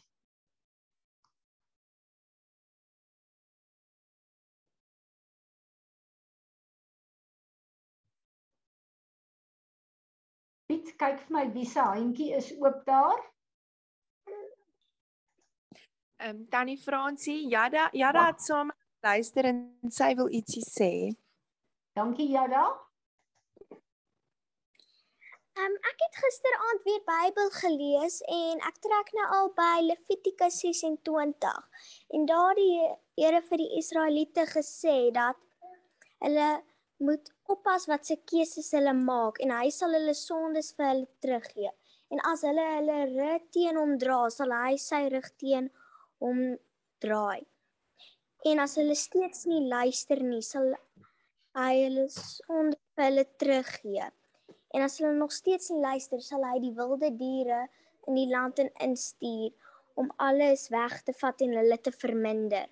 Speaker 1: Piet, kyk vir my wie se handjie is oop daar.
Speaker 3: Ehm um, Tannie Fransie, Jada, Jada het saam luister en sy wil ietsie sê.
Speaker 1: Dankie Jada.
Speaker 4: Um, ek het gisteraand weer Bybel gelees en ek trek nou al by Levitikus 26. En daar die Here vir die Israeliete gesê dat hulle moet oppas wat se keuses hulle maak en hy sal hulle sondes vir hulle teruggee. En as hulle hulle rug teen hom dra, sal hy sy rug teen hom draai. En as hulle steeds nie luister nie, sal hy hulle sondes vir hulle teruggee. En as hulle nog steeds nie luister, sal hy die wilde diere in die land in instuur om alles weg te vat en hulle te verminder.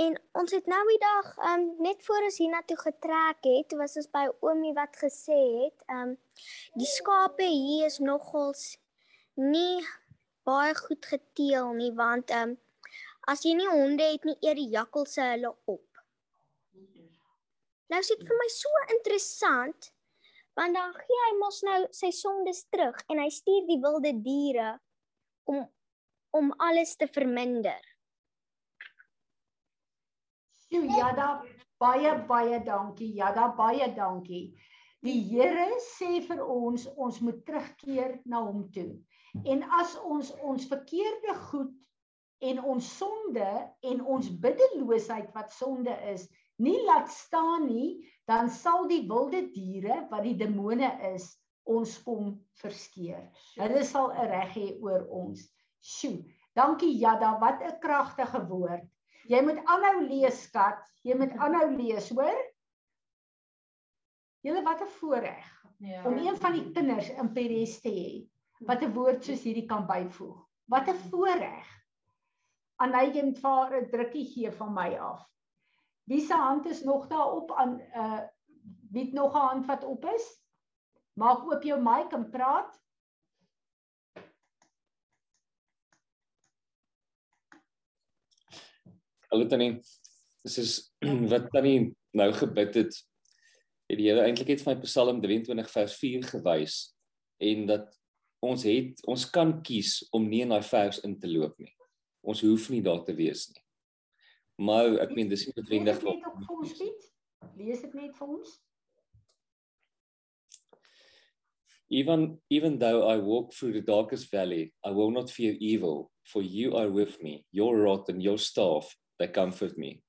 Speaker 4: En ons het nou die dag um net voor ons hiernatoe getrek het, was ons by Oomie wat gesê het, um die skape hier is nogals nie baie goed geteel nie want um as jy nie honde het nie, eer die jakkalse hulle op. Nou sit vir my so interessant want dan gee hy mos nou sy sondes terug en hy stuur die wilde diere om om alles te verminder.
Speaker 1: Sjoe, ja da baie baie dankie. Ja da baie dankie. Die Here sê vir ons ons moet terugkeer na hom toe. En as ons ons verkeerde goed en ons sonde en ons biddeloosheid wat sonde is, nie laat staan nie, dan sal die wilde diere wat die demone is ons kom verskeer. Hulle sal 'n reg hê oor ons. Sjoe. Dankie Jada, wat 'n kragtige woord. Jy moet aanhou lees, skat. Jy moet aanhou lees, hoor? Julle wat 'n voorreg
Speaker 2: Ja.
Speaker 1: om een van die kinders in Peres te hê wat 'n woord soos hierdie kan byvoeg. Wat 'n voorreg. Anayem vir 'n drukkie gee van my af. Wie se hand is nog daarop aan uh wie het nog 'n hand wat op is? Maak oop jou mic en praat.
Speaker 5: Hallo Tannie. Dis is wat Tannie nou gebid het. Het die Here eintlik net my Psalm 23 vers 4 gewys en dat ons het ons kan kies om nie in daai vers in te loop nie. Ons hoef nie daar te wees nie. Maar ek meen dis nie noodwendig
Speaker 1: Lees dit net op vir ons Piet. Lees dit net vir ons.
Speaker 5: Even even though I walk through the darkest valley, I will not fear evil, for you are with me. Your rod and your staff, they comfort me.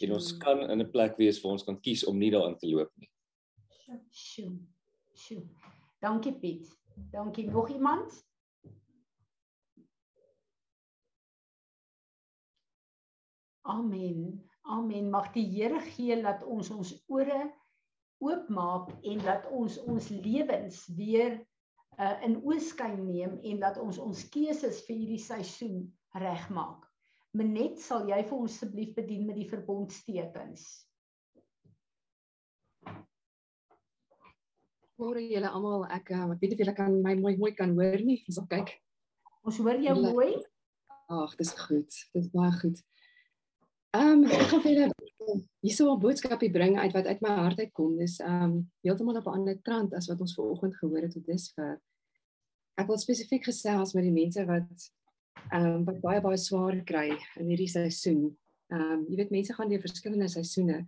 Speaker 5: En ons kan in 'n plek wees waar ons kan kies om nie daarin te loop nie.
Speaker 1: Sjoe. Sjoe. Dankie Piet. Dankie. Nog iemand? Amen. Amen. Mag die Here gee dat ons ons ore oopmaak en dat ons ons lewens weer uh, in oorskyn neem en dat ons ons keuses vir hierdie seisoen regmaak. Menet, sal jy vir ons asseblief bedien met die verbondstekens?
Speaker 6: Môre julle almal, ek um, ek weet nie of julle kan my mooi mooi kan hoor nie. Ons sal kyk.
Speaker 1: Ons hoor jou mooi.
Speaker 6: Ag, dis goed. Dis baie goed. Ehm um, ek gaan vir julle hierso 'n boodskapie bring uit wat uit my hart uitkom. Dis ehm um, heeltemal op 'n ander trant as wat ons vanoggend gehoor het tot dusver. Ek wil spesifiek gesels met die mense wat ehm um, wat baie baie swaar kry in hierdie seisoen. Ehm um, jy weet mense gaan deur verskillende seisoene.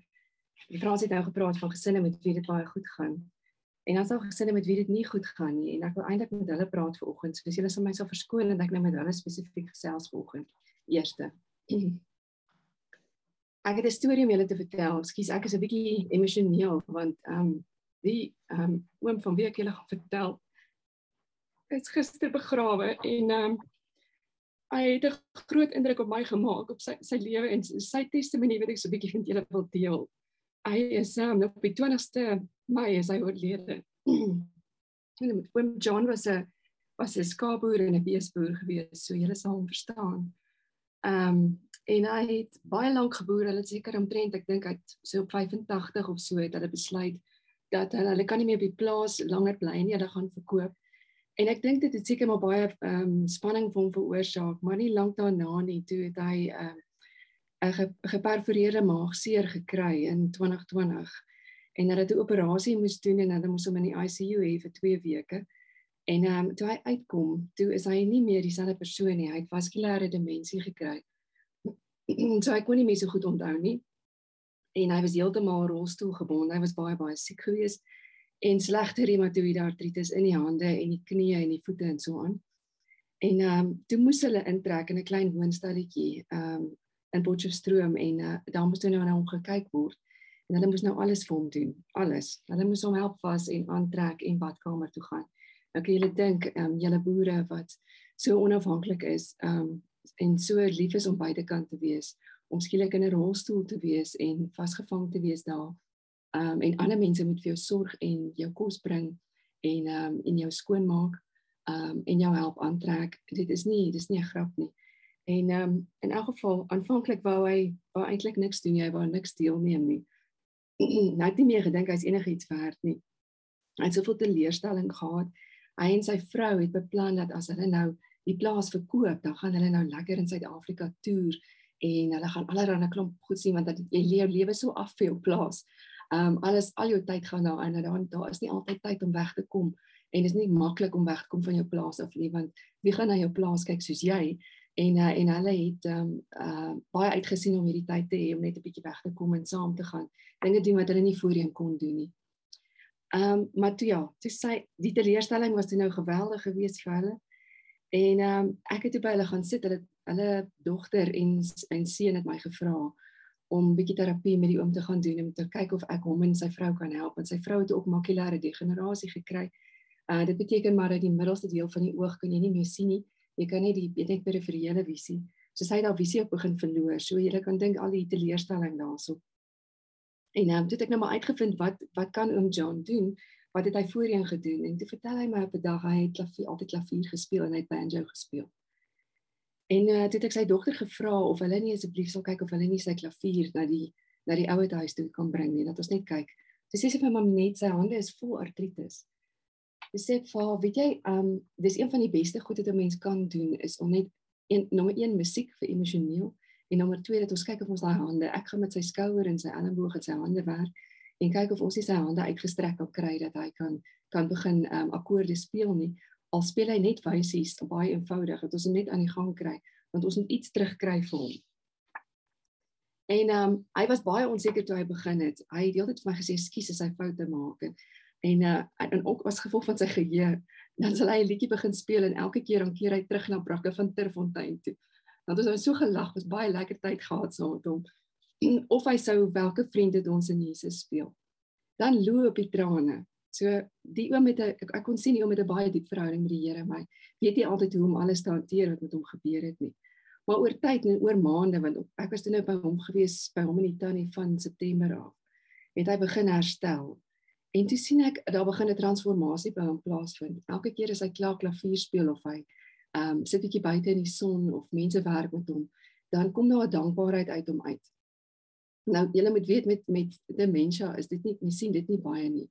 Speaker 6: Die Frans het nou gepraat van gesinne met wie dit baie goed gaan. En dan sal gesinne met wie dit nie goed gaan nie en ek wil eintlik met hulle praat vanoggend. So as julle sal my sal verskoon en ek nou met hulle spesifiek gesels vanoggend. Eerste. Ek het 'n storie om julle te vertel. Ekskuus, ek is 'n bietjie emosioneel want ehm um, die ehm um, oom van wie ek julle gaan vertel is gister begrawe en ehm um, hy het 'n groot indruk op my gemaak op sy sy lewe en sy testimonie wat ek so 'n bietjie met julle wil deel. Hy is um, op die 20ste Mei is hy oorlede. En oom John was 'n was 'n skaapboer en 'n beesboer gewees, so julle sal hom verstaan. Ehm um, en hy het baie lank geboer. Hulle het seker omtrent, ek dink hy het so op 85 of so het hulle besluit dat hulle hulle kan nie meer op die plaas langer bly nie, hulle gaan verkoop. En ek dink dit het seker maar baie ehm um, spanning vir hom veroorsaak, maar nie lank daarna nie toe het hy ehm um, 'n ge, geperforeerde maagseer gekry in 2020 en hulle het 'n operasie moes doen en hulle moes hom in die ICU hê vir 2 weke. En ehm um, toe hy uitkom, toe is hy nie meer dieselfde persoon nie. Hy het vaskulêre demensie gekry. so hy kon nie meer so goed onthou nie. En hy was heeltemal rolstoelgebonde. Hy was baie baie siek geweest en slegte reumatoïde artritis in die hande en die knieë en die voete en so aan. En ehm um, toe moes hulle intrek in 'n klein woonstalletjie ehm um, in Potchefstroom en uh, daar moes nou na hom gekyk word. En hulle moes nou alles vir hom doen, alles. Hulle moes hom help vas en aantrek en badkamer toe gaan. Nou kan julle dink, ehm um, julle boere wat so onafhanklik is, ehm um, en so lief is om buitekant te wees, om skielik in 'n rolstoel te wees en vasgevang te wees daar. Ehm um, en ander mense moet vir jou sorg en jou kos bring en ehm um, en jou skoonmaak ehm um, en jou help aantrek. Dit is nie dis nie 'n grap nie. En ehm um, in elk geval aanvanklik wou hy wou eintlik niks doen, hy wou niks deelneem nie. hy het nie meer gedink hy's enigiets werd nie. Hy het soveel teleurstelling gehad. Hy en sy vrou het beplan dat as hulle nou die plaas verkoop, dan gaan hulle nou lekker in Suid-Afrika toer en hulle gaan allerlei klomp goed sien want dat jy leef lewe so af vir jou plaas. Ehm um, alles al jou tyd gaan daarin en dan daar is nie altyd tyd om weg te kom en dit is nie maklik om weg te kom van jou plaas af nie want wie gaan na jou plaas kyk soos jy en uh, en hulle het ehm um, uh, baie uitgesien om hierdie tyd te hê om net 'n bietjie weg te kom en saam te gaan. Dinge doen wat hulle nie voorheen kon doen nie. Ehm um, maar toe ja, toe sy die teleurstelling was toe nou geweldig geweest vir hulle. En ehm um, ek het toe by hulle gaan sit. Hulle hulle dogter en en seun het my gevra om bietjie terapie met die oom te gaan doen om te kyk of ek hom en sy vrou kan help want sy vrou het ook makulêre degenerasie gekry. Uh dit beteken maar dat die middelste deel van die oog kan jy nie meer sien nie. Jy kan net die net periferiële visie. So sy het haar visie op begin verloor. So jy kan dink al die teleurstelling daarso. En ehm um, het ek nou maar uitgevind wat wat kan oom John doen? Wat het hy voorheen gedoen? En toe vertel hy my op 'n dag hy het klavier altyd klavier gespeel en hy het banjo gespeel. En uh, toe het ek sy dogter gevra of hulle nie asseblief sal kyk of hulle nie sy klavier na die na die ouer huis toe kan bring nie, dat ons net kyk. Sy sê sy vir my net sy hande is vol artritis. Sy sê vir weet jy, um, dis een van die beste goed wat 'n mens kan doen is om net een nommer 1 musiek vir emosioneel en nommer 2 dat ons kyk of ons daai hande, ek gaan met sy skouer en sy elleboog en sy hande werk en kyk of ons nie sy hande uitgestrek kan kry dat hy kan kan begin ehm um, akkoorde speel nie. Al speel hy net wysies, baie eenvoudig, dat ons hom net aan die gang kry, want ons moet iets terugkry vir hom. En ehm um, hy was baie onseker toe hy begin het. Hy het deeltyd vir my gesê skus as hy foute maak en en uh, en ook as gevolg van sy geheue dan sal hy 'n liedjie begin speel en elke keer dan keer hy terug na Brakke van Terfontein toe. Dan het ons so gelag, was baie lekker tyd gehad saam met hom. Of hy sou welke vriend het ons in Jesus speel. Dan loop die trane. So die oom met 'n ek, ek kon sien die oom met 'n baie diep verhouding met die Here, maar weet nie altyd hoe om alles te hanteer wat met hom gebeur het nie. Maar oor tyd en oor maande want ek was toe nou by hom gewees by hom in die tannie van September af. Het hy begin herstel En toe sien ek daar begin 'n transformasie by hom plaasvind. Elke keer as hy klaar klavier speel of hy ehm um, sit bietjie buite in die son of mense werk met hom, dan kom daar 'n dankbaarheid uit hom uit. Nou jy moet weet met met demensie is dit nie jy sien dit nie baie nie.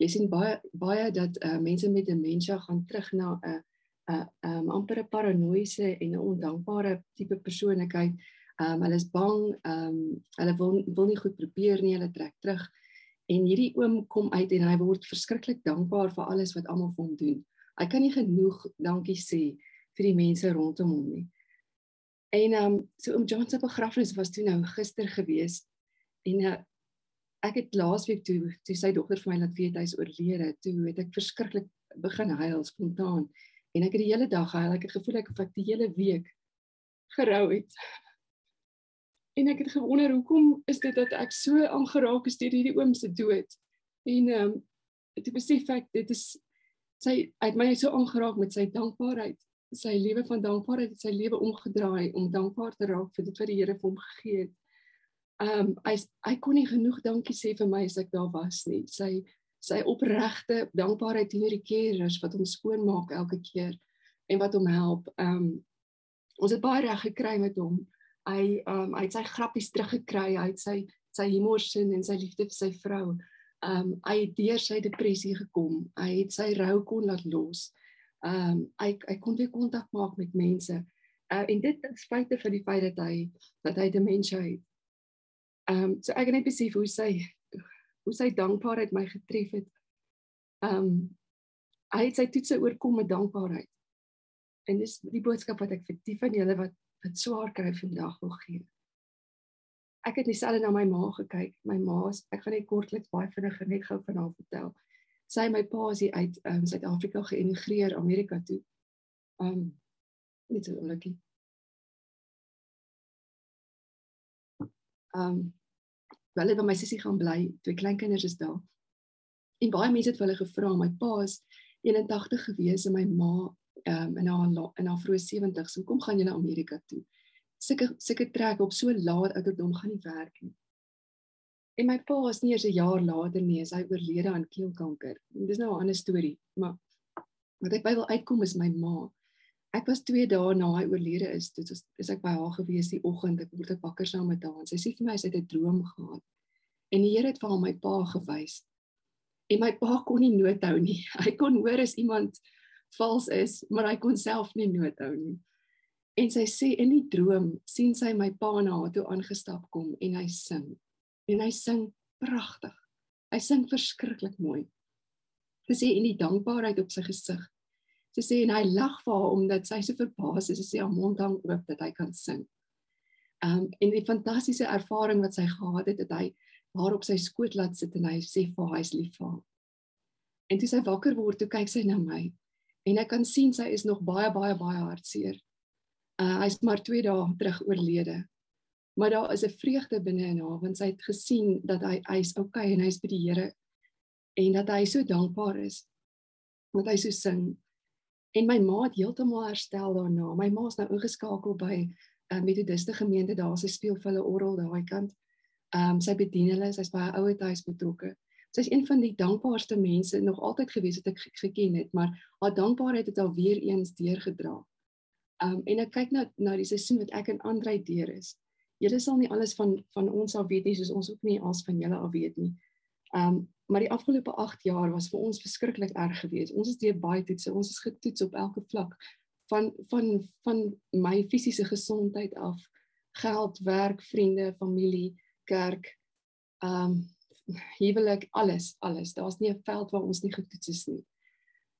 Speaker 6: Jy sien baie baie dat uh, mense met demensie gaan terug na 'n 'n 'n um, amper 'n paranoïese en 'n ondankbare tipe persoonlikheid. Ehm um, hulle is bang, ehm um, hulle wil wil nie goed probeer nie, hulle trek terug. En hierdie oom kom uit en hy word verskriklik dankbaar vir alles wat almal vir hom doen. Hy kan nie genoeg dankie sê vir die mense rondom hom nie. En ehm um, so oom John se begrafnis was toe nou gister gewees en uh, ek het laasweek toe toe sy dogter vir my laat weet hy's oorlede, toe het ek verskriklik begin huil spontaan en ek het die hele dag gehuil. Ek het gevoel ek het die hele week gerou het en ek het gewonder hoekom is dit dat ek so aangeraak is deur hierdie oom se dood. En ehm um, ek besef ek dit is sy uit my so aangeraak met sy dankbaarheid, sy lewe van dankbaarheid, sy lewe omgedraai om dankbaar te raak vir dit wat die Here vir hom gegee het. Ehm um, hy hy kon nie genoeg dankie sê vir my as ek daar was nie. Sy sy opregte dankbaarheid teenoor die kerers wat hom skoonmaak elke keer en wat hom help. Ehm um, ons het baie reg gekry met hom hy um hy het sy grappies teruggekry, hy het sy sy humor sin en sy liefde vir sy vrou. Um hy het deur sy depressie gekom. Hy het sy rou kon laat los. Um hy hy kon weer kontak maak met mense. Uh, en dit ten spyte van die feit dat hy dat hy demensie het. Um so ek het net besef hoe sy hoe sy dankbaarheid my getref het. Um hy het sy toetse oorkom met dankbaarheid. En dis die boodskap wat ek vir die van julle wat wat swaar kry vandag wil gee. Ek het dieselfde na my ma gekyk. My ma, ek gaan net kortliks baie vinnig net gou van haar vertel. Sy my pa is uit um, Suid-Afrika geëmigreer Amerika toe. Um net so onlukkig. Um wel het by my sussie gaan bly. Twee kleinkinders is daar. En baie mense het vir hulle gevra, my pa is 81 gewees en my ma um, in haar in haar vroeë 70s. Hoekom gaan jy na Amerika toe? Sulke sulke trek op so laat ouderdom gaan nie werk nie. En my pa is nie eers 'n jaar later nie, hy oorlede aan keelkanker. Dis nou 'n ander storie, maar wat ek by wil uitkom is my ma. Ek was 2 dae na hy oorlede is, dit was is ek by haar gewees die oggend, ek word ek wakker saam met haar en sy sê vir my sy het 'n droom gehad. En die Here het vir my pa gewys. En my pa kon nie nood hou nie. Hy kon hoor as iemand vals is, maar hy kon self nie nood hou nie. En sy sê in die droom sien sy my pa na haar toe aangestap kom en hy sing. En hy sing pragtig. Hy sing verskriklik mooi. Sy sê in die dankbaarheid op sy gesig. Sy sê en hy lag vir haar omdat sy so verbaas is, sy sê haar mond hang oop dat hy kan sing. Um en die fantastiese ervaring wat sy gehad het, dat hy haar op sy skoot laat sit en hy sê vir haar hy's lief vir haar. En toe sy wakker word, toe kyk sy na my en ek kan sien sy is nog baie baie baie hartseer. Uh hy's maar 2 dae terug oorlede. Maar daar is 'n vreugde binne in haar want sy het gesien dat hy hy's okay en hy's by die Here en dat hy so dankbaar is. Want hy so sing. En my ma het heeltemal herstel daarna. My ma's nou ingeskakel by 'n uh, metodiste gemeente daar. Sy speel vir hulle orgel daai kant. Ehm um, sy bedien hulle, sy's 'n ouer huis betrokke. Sy's een van die dankbaarste mense nog altyd gewees wat ek geken het, maar haar dankbaarheid het al weer eens deurgedra. Um en ek kyk nou na die seisoen wat ek en Andrei deur is. Julle sal nie alles van van ons al weet nie, soos ons ook nie als van julle al weet nie. Um maar die afgelope 8 jaar was vir ons verskriklik erg geweest. Ons is deur baie toetse, ons is getoets op elke vlak van van van my fisiese gesondheid af, geld, werk, vriende, familie, kerk. Um huwelik, alles, alles. Daar's nie 'n veld waar ons nie getoets is nie.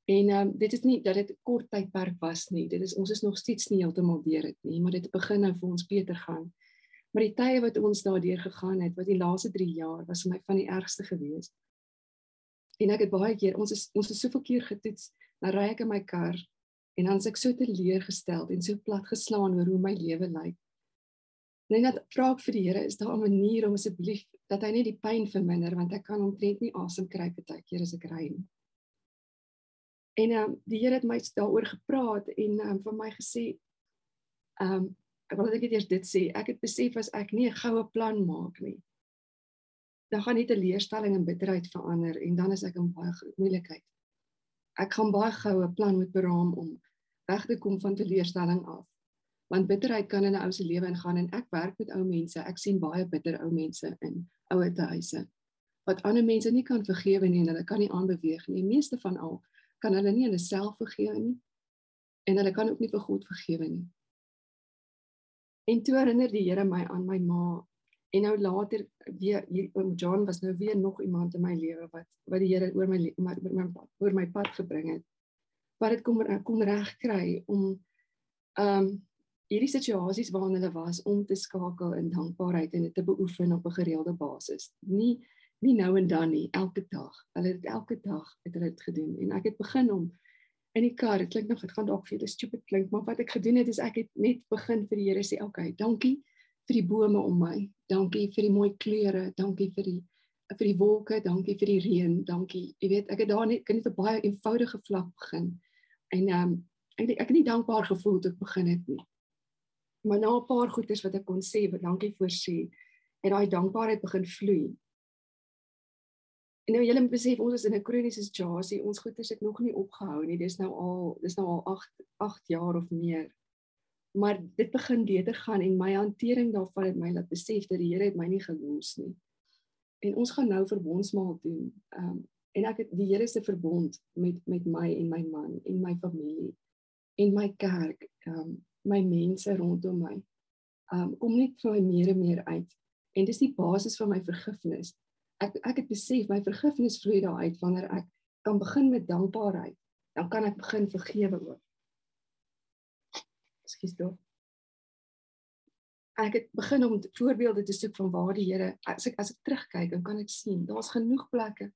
Speaker 6: En ehm um, dit is nie dat dit 'n kort tydperk was nie. Dit is ons is nog steeds nie heeltemal deur dit nie, maar dit begin nou vir ons beter gaan. Maar die tye wat ons daardeur gegaan het, wat die laaste 3 jaar was vir my van die ergste gewees. En ek het baie keer ons is ons is soveel keer getoets, dan ry ek in my kar en dan is ek so teleurgestel en so plat geslaan oor hoe my lewe lyk. Net dat vra ek vir die Here, is daar 'n manier om asseblief dat hy net die pyn verminder want ek kan omtrent nie asem kry baie keer as ek ry nie. En ehm um, die Here het my daaroor gepraat en ehm um, vir my gesê ehm um, ek wil net eers dit sê, ek het besef as ek nie 'n goue plan maak nie, dan gaan nie teleurstelling en bitterheid verander en dan is ek in baie moeilikheid. Ek gaan baie goue plan moet beraam om weg te kom van teleurstelling af want bitterheid kan in 'n ou se lewe ingaan en ek werk met ou mense. Ek sien baie bitter ou mense in ouer huise wat ander mense nie kan vergewe nie en hulle kan nie aanbeweeg nie. Die meeste van al kan hulle nie hulle self vergewe nie en hulle kan ook nie vir God vergewe nie. En toe herinner die Here my aan my ma en nou later weer hier oom John was nou weer nog iemand in my lewe wat wat die Here oor my oor my oor my pad gebring het. Wat dit kom kom reg kry om ehm um, hierdie situasies waarin hulle was om te skakel in dankbaarheid en dit te beoefen op 'n gereelde basis. Nie nie nou en dan nie, elke dag. Hulle het elke dag het hulle dit gedoen en ek het begin om in die kar, dit klink nog dit gaan dalk vir julle stupid klink, maar wat ek gedoen het is ek het net begin vir die Here sê, "Oké, okay, dankie vir die bome om my. Dankie vir die mooi kleure, dankie vir die vir die wolke, dankie vir die reën, dankie. Jy weet, ek het daar net kan net 'n baie eenvoudige vlak begin. En ehm um, eintlik ek het nie dankbaar gevoel toe ek begin het nie maar na 'n paar goeders wat ek kon sê, wat dankie vir sê, het daai dankbaarheid begin vloei. En nou julle moet besef ons is in 'n kroniese situasie. Ons goeders het nog nie opgehou nie. Dis nou al dis nou al 8 8 jaar of meer. Maar dit begin beter gaan en my hantering daarvan het my laat besef dat die Here het my nie gelos nie. En ons gaan nou verbondsmaal doen. Ehm um, en ek het die Here se verbond met met my en my man en my familie en my kerk ehm um, my mense rondom my. Um kom net vir my meer en meer uit. En dis die basis van my vergifnis. Ek ek het besef my vergifnis vloei daaruit wanneer ek kan begin met dankbaarheid. Dan kan ek begin vergewe ook. Ekskuus tog. Ek het begin om voorbeelde te soek van waar die Here as ek as ek terugkyk, dan kan ek sien daar's genoeg plekke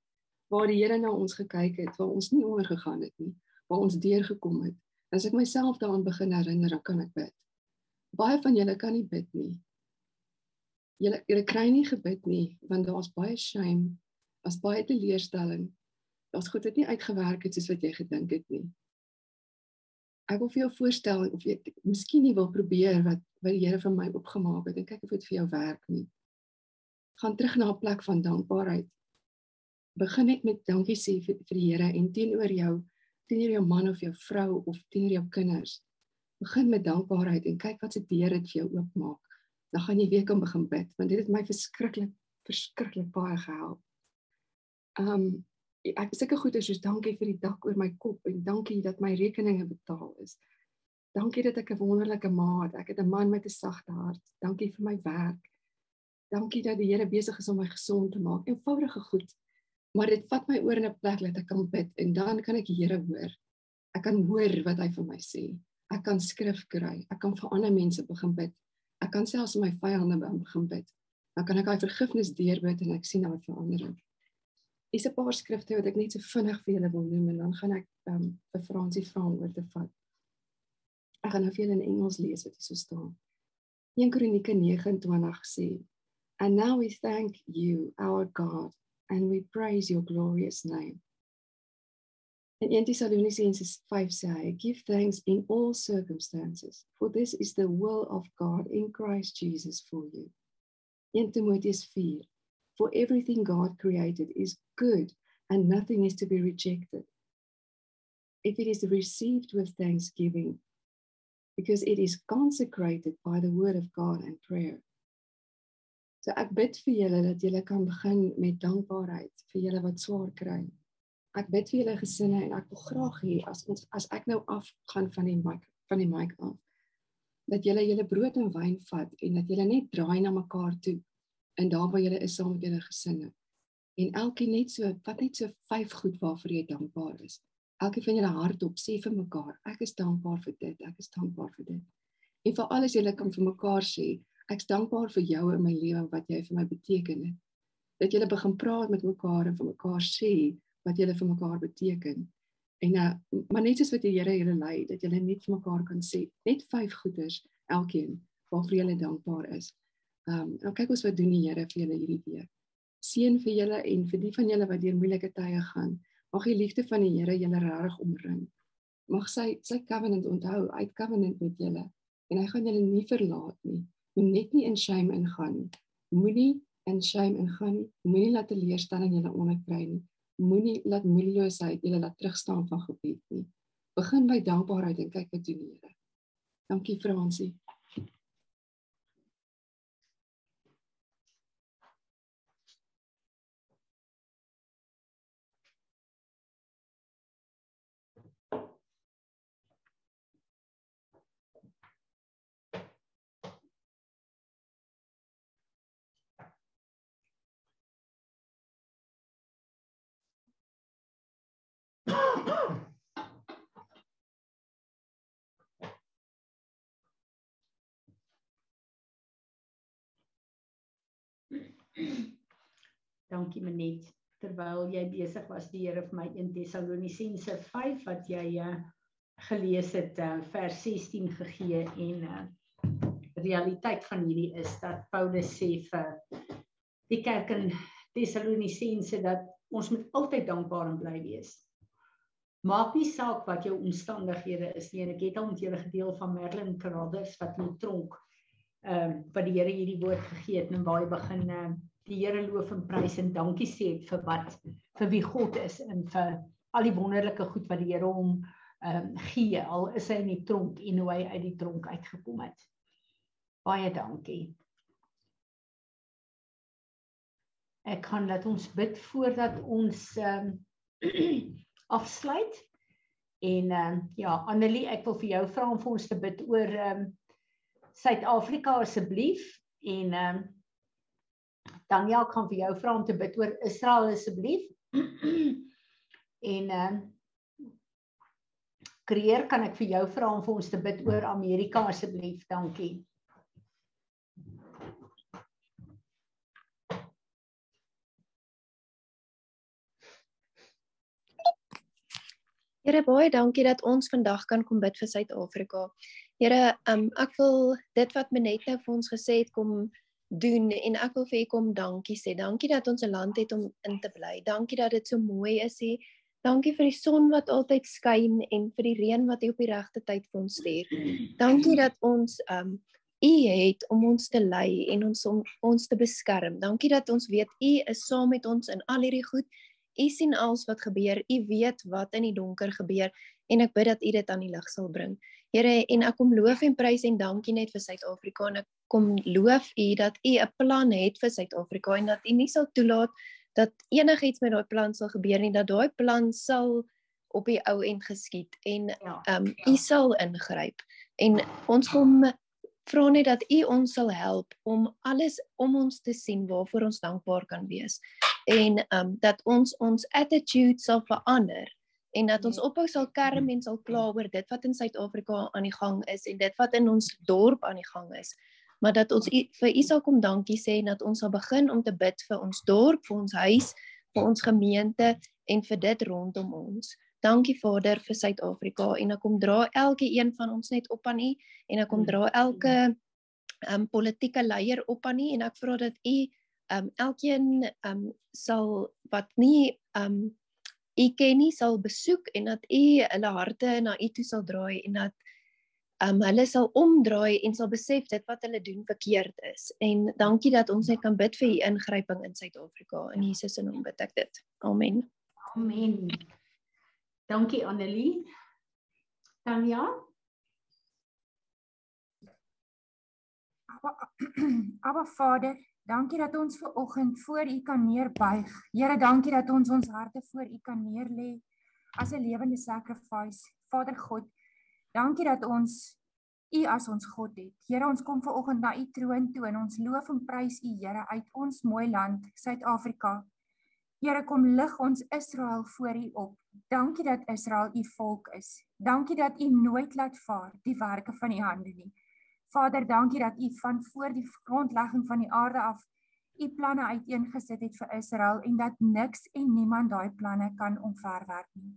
Speaker 6: waar die Here na ons gekyk het, waar ons nie ondergegaan het nie, waar ons deurgekom het As ek myself daaraan begin herinner, dan kan ek bid. Baie van julle kan nie bid nie. Julle julle kry nie gebid nie want daar's baie shame, daar's baie teleurstelling. Daar's goed wat nie uitgewerk het soos wat jy gedink het nie. Ek wil vir jou voorstel of jy miskien nie wil probeer wat wat die Here vir my opgemaak het en kyk of dit vir jou werk nie. Gaan terug na 'n plek van dankbaarheid. Begin net met dankie sê vir, vir die Here en teenoor jou teenoor jou man of jou vrou of teenoor jou kinders. Begin met dankbaarheid en kyk wat se deur dit vir jou oopmaak. Dan gaan jy weer kan begin bid want dit het my verskriklik verskriklik baie gehelp. Um ek seker goed is soos dankie vir die dak oor my kop en dankie dat my rekeninge betaal is. Dankie dat ek 'n wonderlike ma het. Ek het 'n man met 'n sagte hart. Dankie vir my werk. Dankie dat die Here besig is om my gesond te maak. Eenvoudige goed maar dit vat my oor in 'n plek dat ek kan bid en dan kan ek die Here hoor. Ek kan hoor wat hy vir my sê. Ek kan skrif kry. Ek kan vir ander mense begin bid. Ek kan selfs my vyande begin bid. Dan kan ek daai vergifnis deurbid en ek sien daai verandering. Is 'n paar skrifte wat ek net so vinnig vir julle wil noem en dan gaan ek um, vir Fransie vra oor te vat. Ek gaan nou vir julle in Engels lees wat hier so staan. 1 Kronieke 29 sê: And now we thank you, our God, and we praise your glorious name. In 1 Thessalonians 5 say, Give thanks in all circumstances, for this is the will of God in Christ Jesus for you. 1 Timoteus 4 For everything God created is good and nothing is to be rejected if it is received with thanksgiving because it is consecrated by the word of God and prayer. So ek bid vir julle dat julle kan begin met dankbaarheid vir julle wat swaar kry. Ek bid vir julle gesinne en ek wil graag hê as ons as ek nou afgaan van die mic van die mic af dat julle julle brood en wyn vat en dat julle net draai na mekaar toe en daar waar julle is saam met julle gesinne. En elkeen net so wat net so vyf goed waarvoor jy dankbaar is elkeen van julle hardop sê vir mekaar, ek is dankbaar vir dit, ek is dankbaar vir dit. En vir alles julle kan vir mekaar sê, ek is dankbaar vir jou in my lewe wat jy vir my beteken het. Dat julle begin praat met mekaar en vir mekaar sê wat julle vir mekaar beteken. En uh, maar net soos wat die Here julle lei, dat julle net vir mekaar kan sê, net vyf goeders elkeen waarvoor julle dankbaar is. Ehm um, nou kyk ons wat doen die Here vir julle hierdie week. Seën vir julle en vir die van julle wat deur moeilike tye gaan. Mag die liefde van die Here julle regtig omring. Mag sy sy covenant onthou, uit covenant met julle en hy gaan julle nie verlaat nie. Moet net nie in shame ingaan nie. Moenie in shame ingaan nie. Moenie laat teleurstelling julle onderkry nie. Moenie laat moedeloosheid julle laat terugstaan van gebed nie. Begin by dankbaarheid en kyk wat doen die Here. Dankie Fransie.
Speaker 1: Dankie Manet. Terwyl jy besig was, die Here vir my 1 Tessalonisense 5 wat jy uh, gelees het, uh, vers 16 gegee en uh, realiteit van hierdie is dat Paulus sê vir die kerk in Tessalonisense dat ons moet altyd dankbaar en bly wees. Maak nie saak wat jou omstandighede is nie. Ek het al met julle gedeel van Merlin Carothers wat in tronk ehm uh, wat die Here hierdie woord gegee het en waar hy begin uh, die Here loof en prys en dankie sê vir wat vir wie God is en vir al die wonderlike goed wat die Here hom ehm um, gee al is hy in die tronk en hoe hy uit die tronk uitgekom het. Baie dankie. Ek kan laat ons bid voordat ons ehm um, afsluit. En ehm uh, ja, Annelie, ek wil vir jou vra om vir ons te bid oor ehm um, Suid-Afrika asseblief en ehm um, Daniel kan vir jou vra om te bid oor Israel asseblief. en ehm um, Creer, kan ek vir jou vra om vir ons te bid oor Amerika asseblief? Dankie.
Speaker 3: Here baie dankie dat ons vandag kan kom bid vir Suid-Afrika. Here, um, ek wil dit wat Menet nou vir ons gesê het kom doen en ek wil vir u kom dankie sê. Dankie dat ons 'n land het om in te bly. Dankie dat dit so mooi is hier. Dankie vir die son wat altyd skyn en vir die reën wat hy op die regte tyd vir ons stuur. Dankie dat ons um u het om ons te lei en ons om ons te beskerm. Dankie dat ons weet u is saam met ons in al hierdie goed. U sien alles wat gebeur. U weet wat in die donker gebeur en ek bid dat u dit aan die lig sal bring. Here en ek kom loof en prys en dankie net vir Suid-Afrika en ek kom loof u dat u 'n plan het vir Suid-Afrika en dat u nie sal toelaat dat enigiets met daai plan sal gebeur nie dat daai plan sal op die ou end geskied en ja, ehm um, ja. u sal ingryp en ons kom vra net dat u ons sal help om alles om ons te sien waarvoor ons dankbaar kan wees en ehm um, dat ons ons attitude sal verander en dat ons ophou sal kerm en sal kla oor dit wat in Suid-Afrika aan die gang is en dit wat in ons dorp aan die gang is. Maar dat ons vir u sal kom dankie sê en dat ons sal begin om te bid vir ons dorp, vir ons huis, vir ons gemeente en vir dit rondom ons. Dankie Vader vir Suid-Afrika en ek kom dra elke een van ons net op aan u en ek kom dra elke um politieke leier op aan u en ek vra dat u um elkeen um sal wat nie um u ken nie sal besoek en dat u hulle harte na u toe sal draai en dat um hulle sal omdraai en sal besef dit wat hulle doen verkeerd is. En dankie dat ons net kan bid vir u ingryping in Suid-Afrika in Jesus se naam bid ek dit. Amen.
Speaker 1: Amen. Dankie Annelie. Tanya?
Speaker 2: Abba, Abba Vader, dankie dat ons ver oggend voor U kan neerbuig. Here, dankie dat ons ons harte voor U kan neerlê as 'n lewende sacrifice. Vader God, dankie dat ons U as ons God het. Here, ons kom ver oggend na U troon toe en ons loof en prys U, Here, uit ons mooi land, Suid-Afrika. Here, kom lig ons Israel voor U op. Dankie dat Israel U volk is. Dankie dat U nooit laat vaar die werke van U hande nie. Vader, dankie dat U van voor die grondlegging van die aarde af U planne uiteengesit het vir Israel en dat niks en niemand daai planne kan omverwerk nie.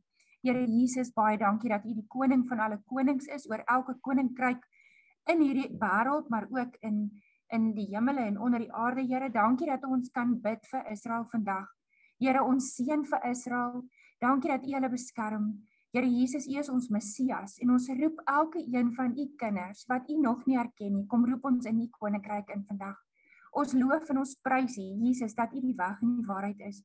Speaker 2: Here Jesus, baie dankie dat U die koning van alle konings is oor elke koninkryk in hierdie wêreld, maar ook in in die hemele en onder die aarde. Here, dankie dat ons kan bid vir Israel vandag. Here, ons seën vir Israel. Dankie dat U hulle beskerm. Here Jesus, U is ons Messias en ons roep elke een van U kinders wat U nog nie herken nie, kom roep ons in U koninkryk in vandag. Ons loof en ons prys U, Jesus, dat U die weg en die waarheid is.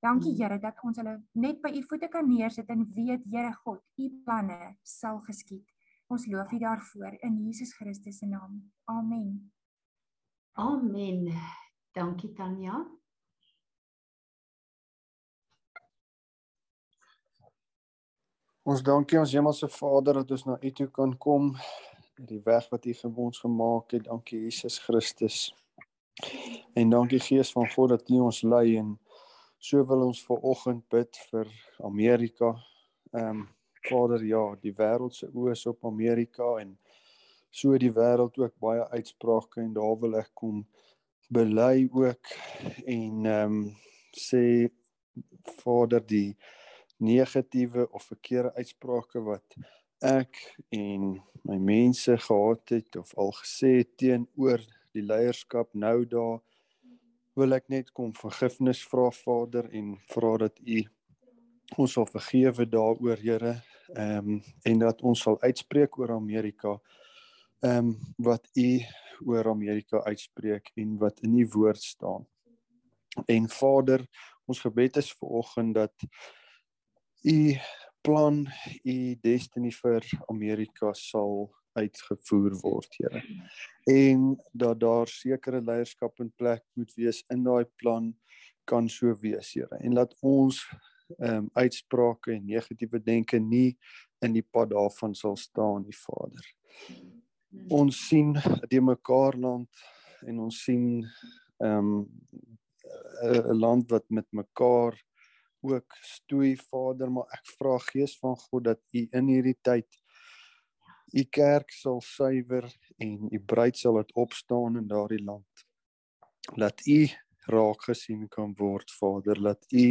Speaker 2: Dankie Here dat ons hulle net by U voete kan neersit en weet Here God, U planne sal geskied. Ons loof U daarvoor in Jesus Christus se naam. Amen.
Speaker 1: Amen. Dankie Tanya.
Speaker 7: Ons dankie ons Hemelse Vader dat ons na U toe kan kom. Die weg wat U vir ons gemaak het. Dankie Jesus Christus. En dankie Gees van God dat U ons lei en so wil ons ver oggend bid vir Amerika. Ehm um, Vader, ja, die wêreld se oë is op Amerika en so die wêreld ook baie uitsprake en daar wil ek kom bely ook en ehm um, sê Vader die negatiewe of verkeerde uitsprake wat ek en my mense gehad het of al gesê teenoor die leierskap nou daar wil ek net kom vergifnis vra Vader en vra dat U ons sal vergewe daaroor Here ehm um, en dat ons sal uitspreek oor Amerika ehm um, wat U oor Amerika uitspreek en wat in U woord staan. En Vader, ons gebed is vir oggend dat u plan, u destiny vir Amerika sal uitgevoer word, Here. En dat daar sekere leierskap in plek moet wees in daai plan kan so wees, Here. En laat ons ehm um, uitsprake en negatiewe denke nie in die pad daarvan sal staan, die Vader. Ons sien die mekaar land en ons sien ehm um, 'n land wat met mekaar ook stoei Vader, maar ek vra Gees van God dat U in hierdie tyd U kerk sal suiwer en U bruid sal dit opstaan in daardie land. Laat U raak gesien kan word Vader, laat U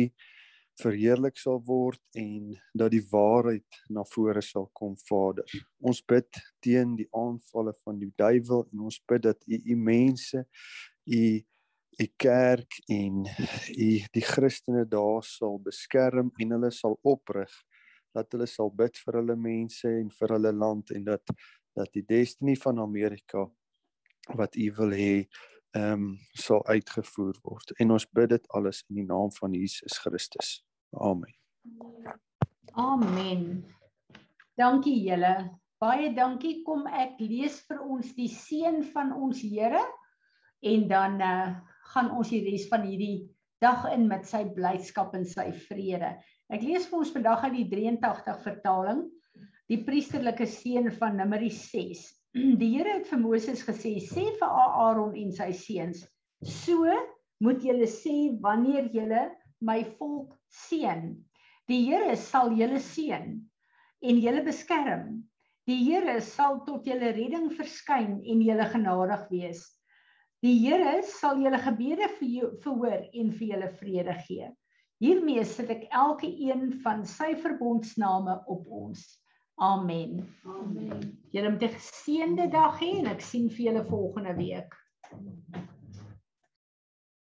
Speaker 7: verheerlik sal word en dat die waarheid na vore sal kom Vader. Ons bid teen die aanvalle van die duiwel en ons bid dat U U mense U u kerk en u die Christene daar sal beskerm en hulle sal oprig dat hulle sal bid vir hulle mense en vir hulle land en dat dat die destiny van Amerika wat u wil hê ehm um, sal uitgevoer word en ons bid dit alles in die naam van Jesus Christus. Amen.
Speaker 1: Amen. Dankie julle. Baie dankie. Kom ek lees vir ons die seën van ons Here en dan uh, gaan ons die res van hierdie dag in met sy blydskap en sy vrede. Ek lees vir ons vandag uit die 83 vertaling, die priesterlike seën van Numeri 6. Die Here het vir Moses gesê: "Sê vir Aaron en sy seuns: So moet julle sê wanneer julle my volk seën. Die Here sal julle seën en julle beskerm. Die Here sal tot julle redding verskyn en julle genadig wees." Die Here sal julle gebede vir jou verhoor en vir julle vrede gee. Hiermee sit ek elke een van sy verbondsname op ons. Amen. Amen. Julle moet 'n geseënde dag hê en ek sien vir julle volgende week. Amen.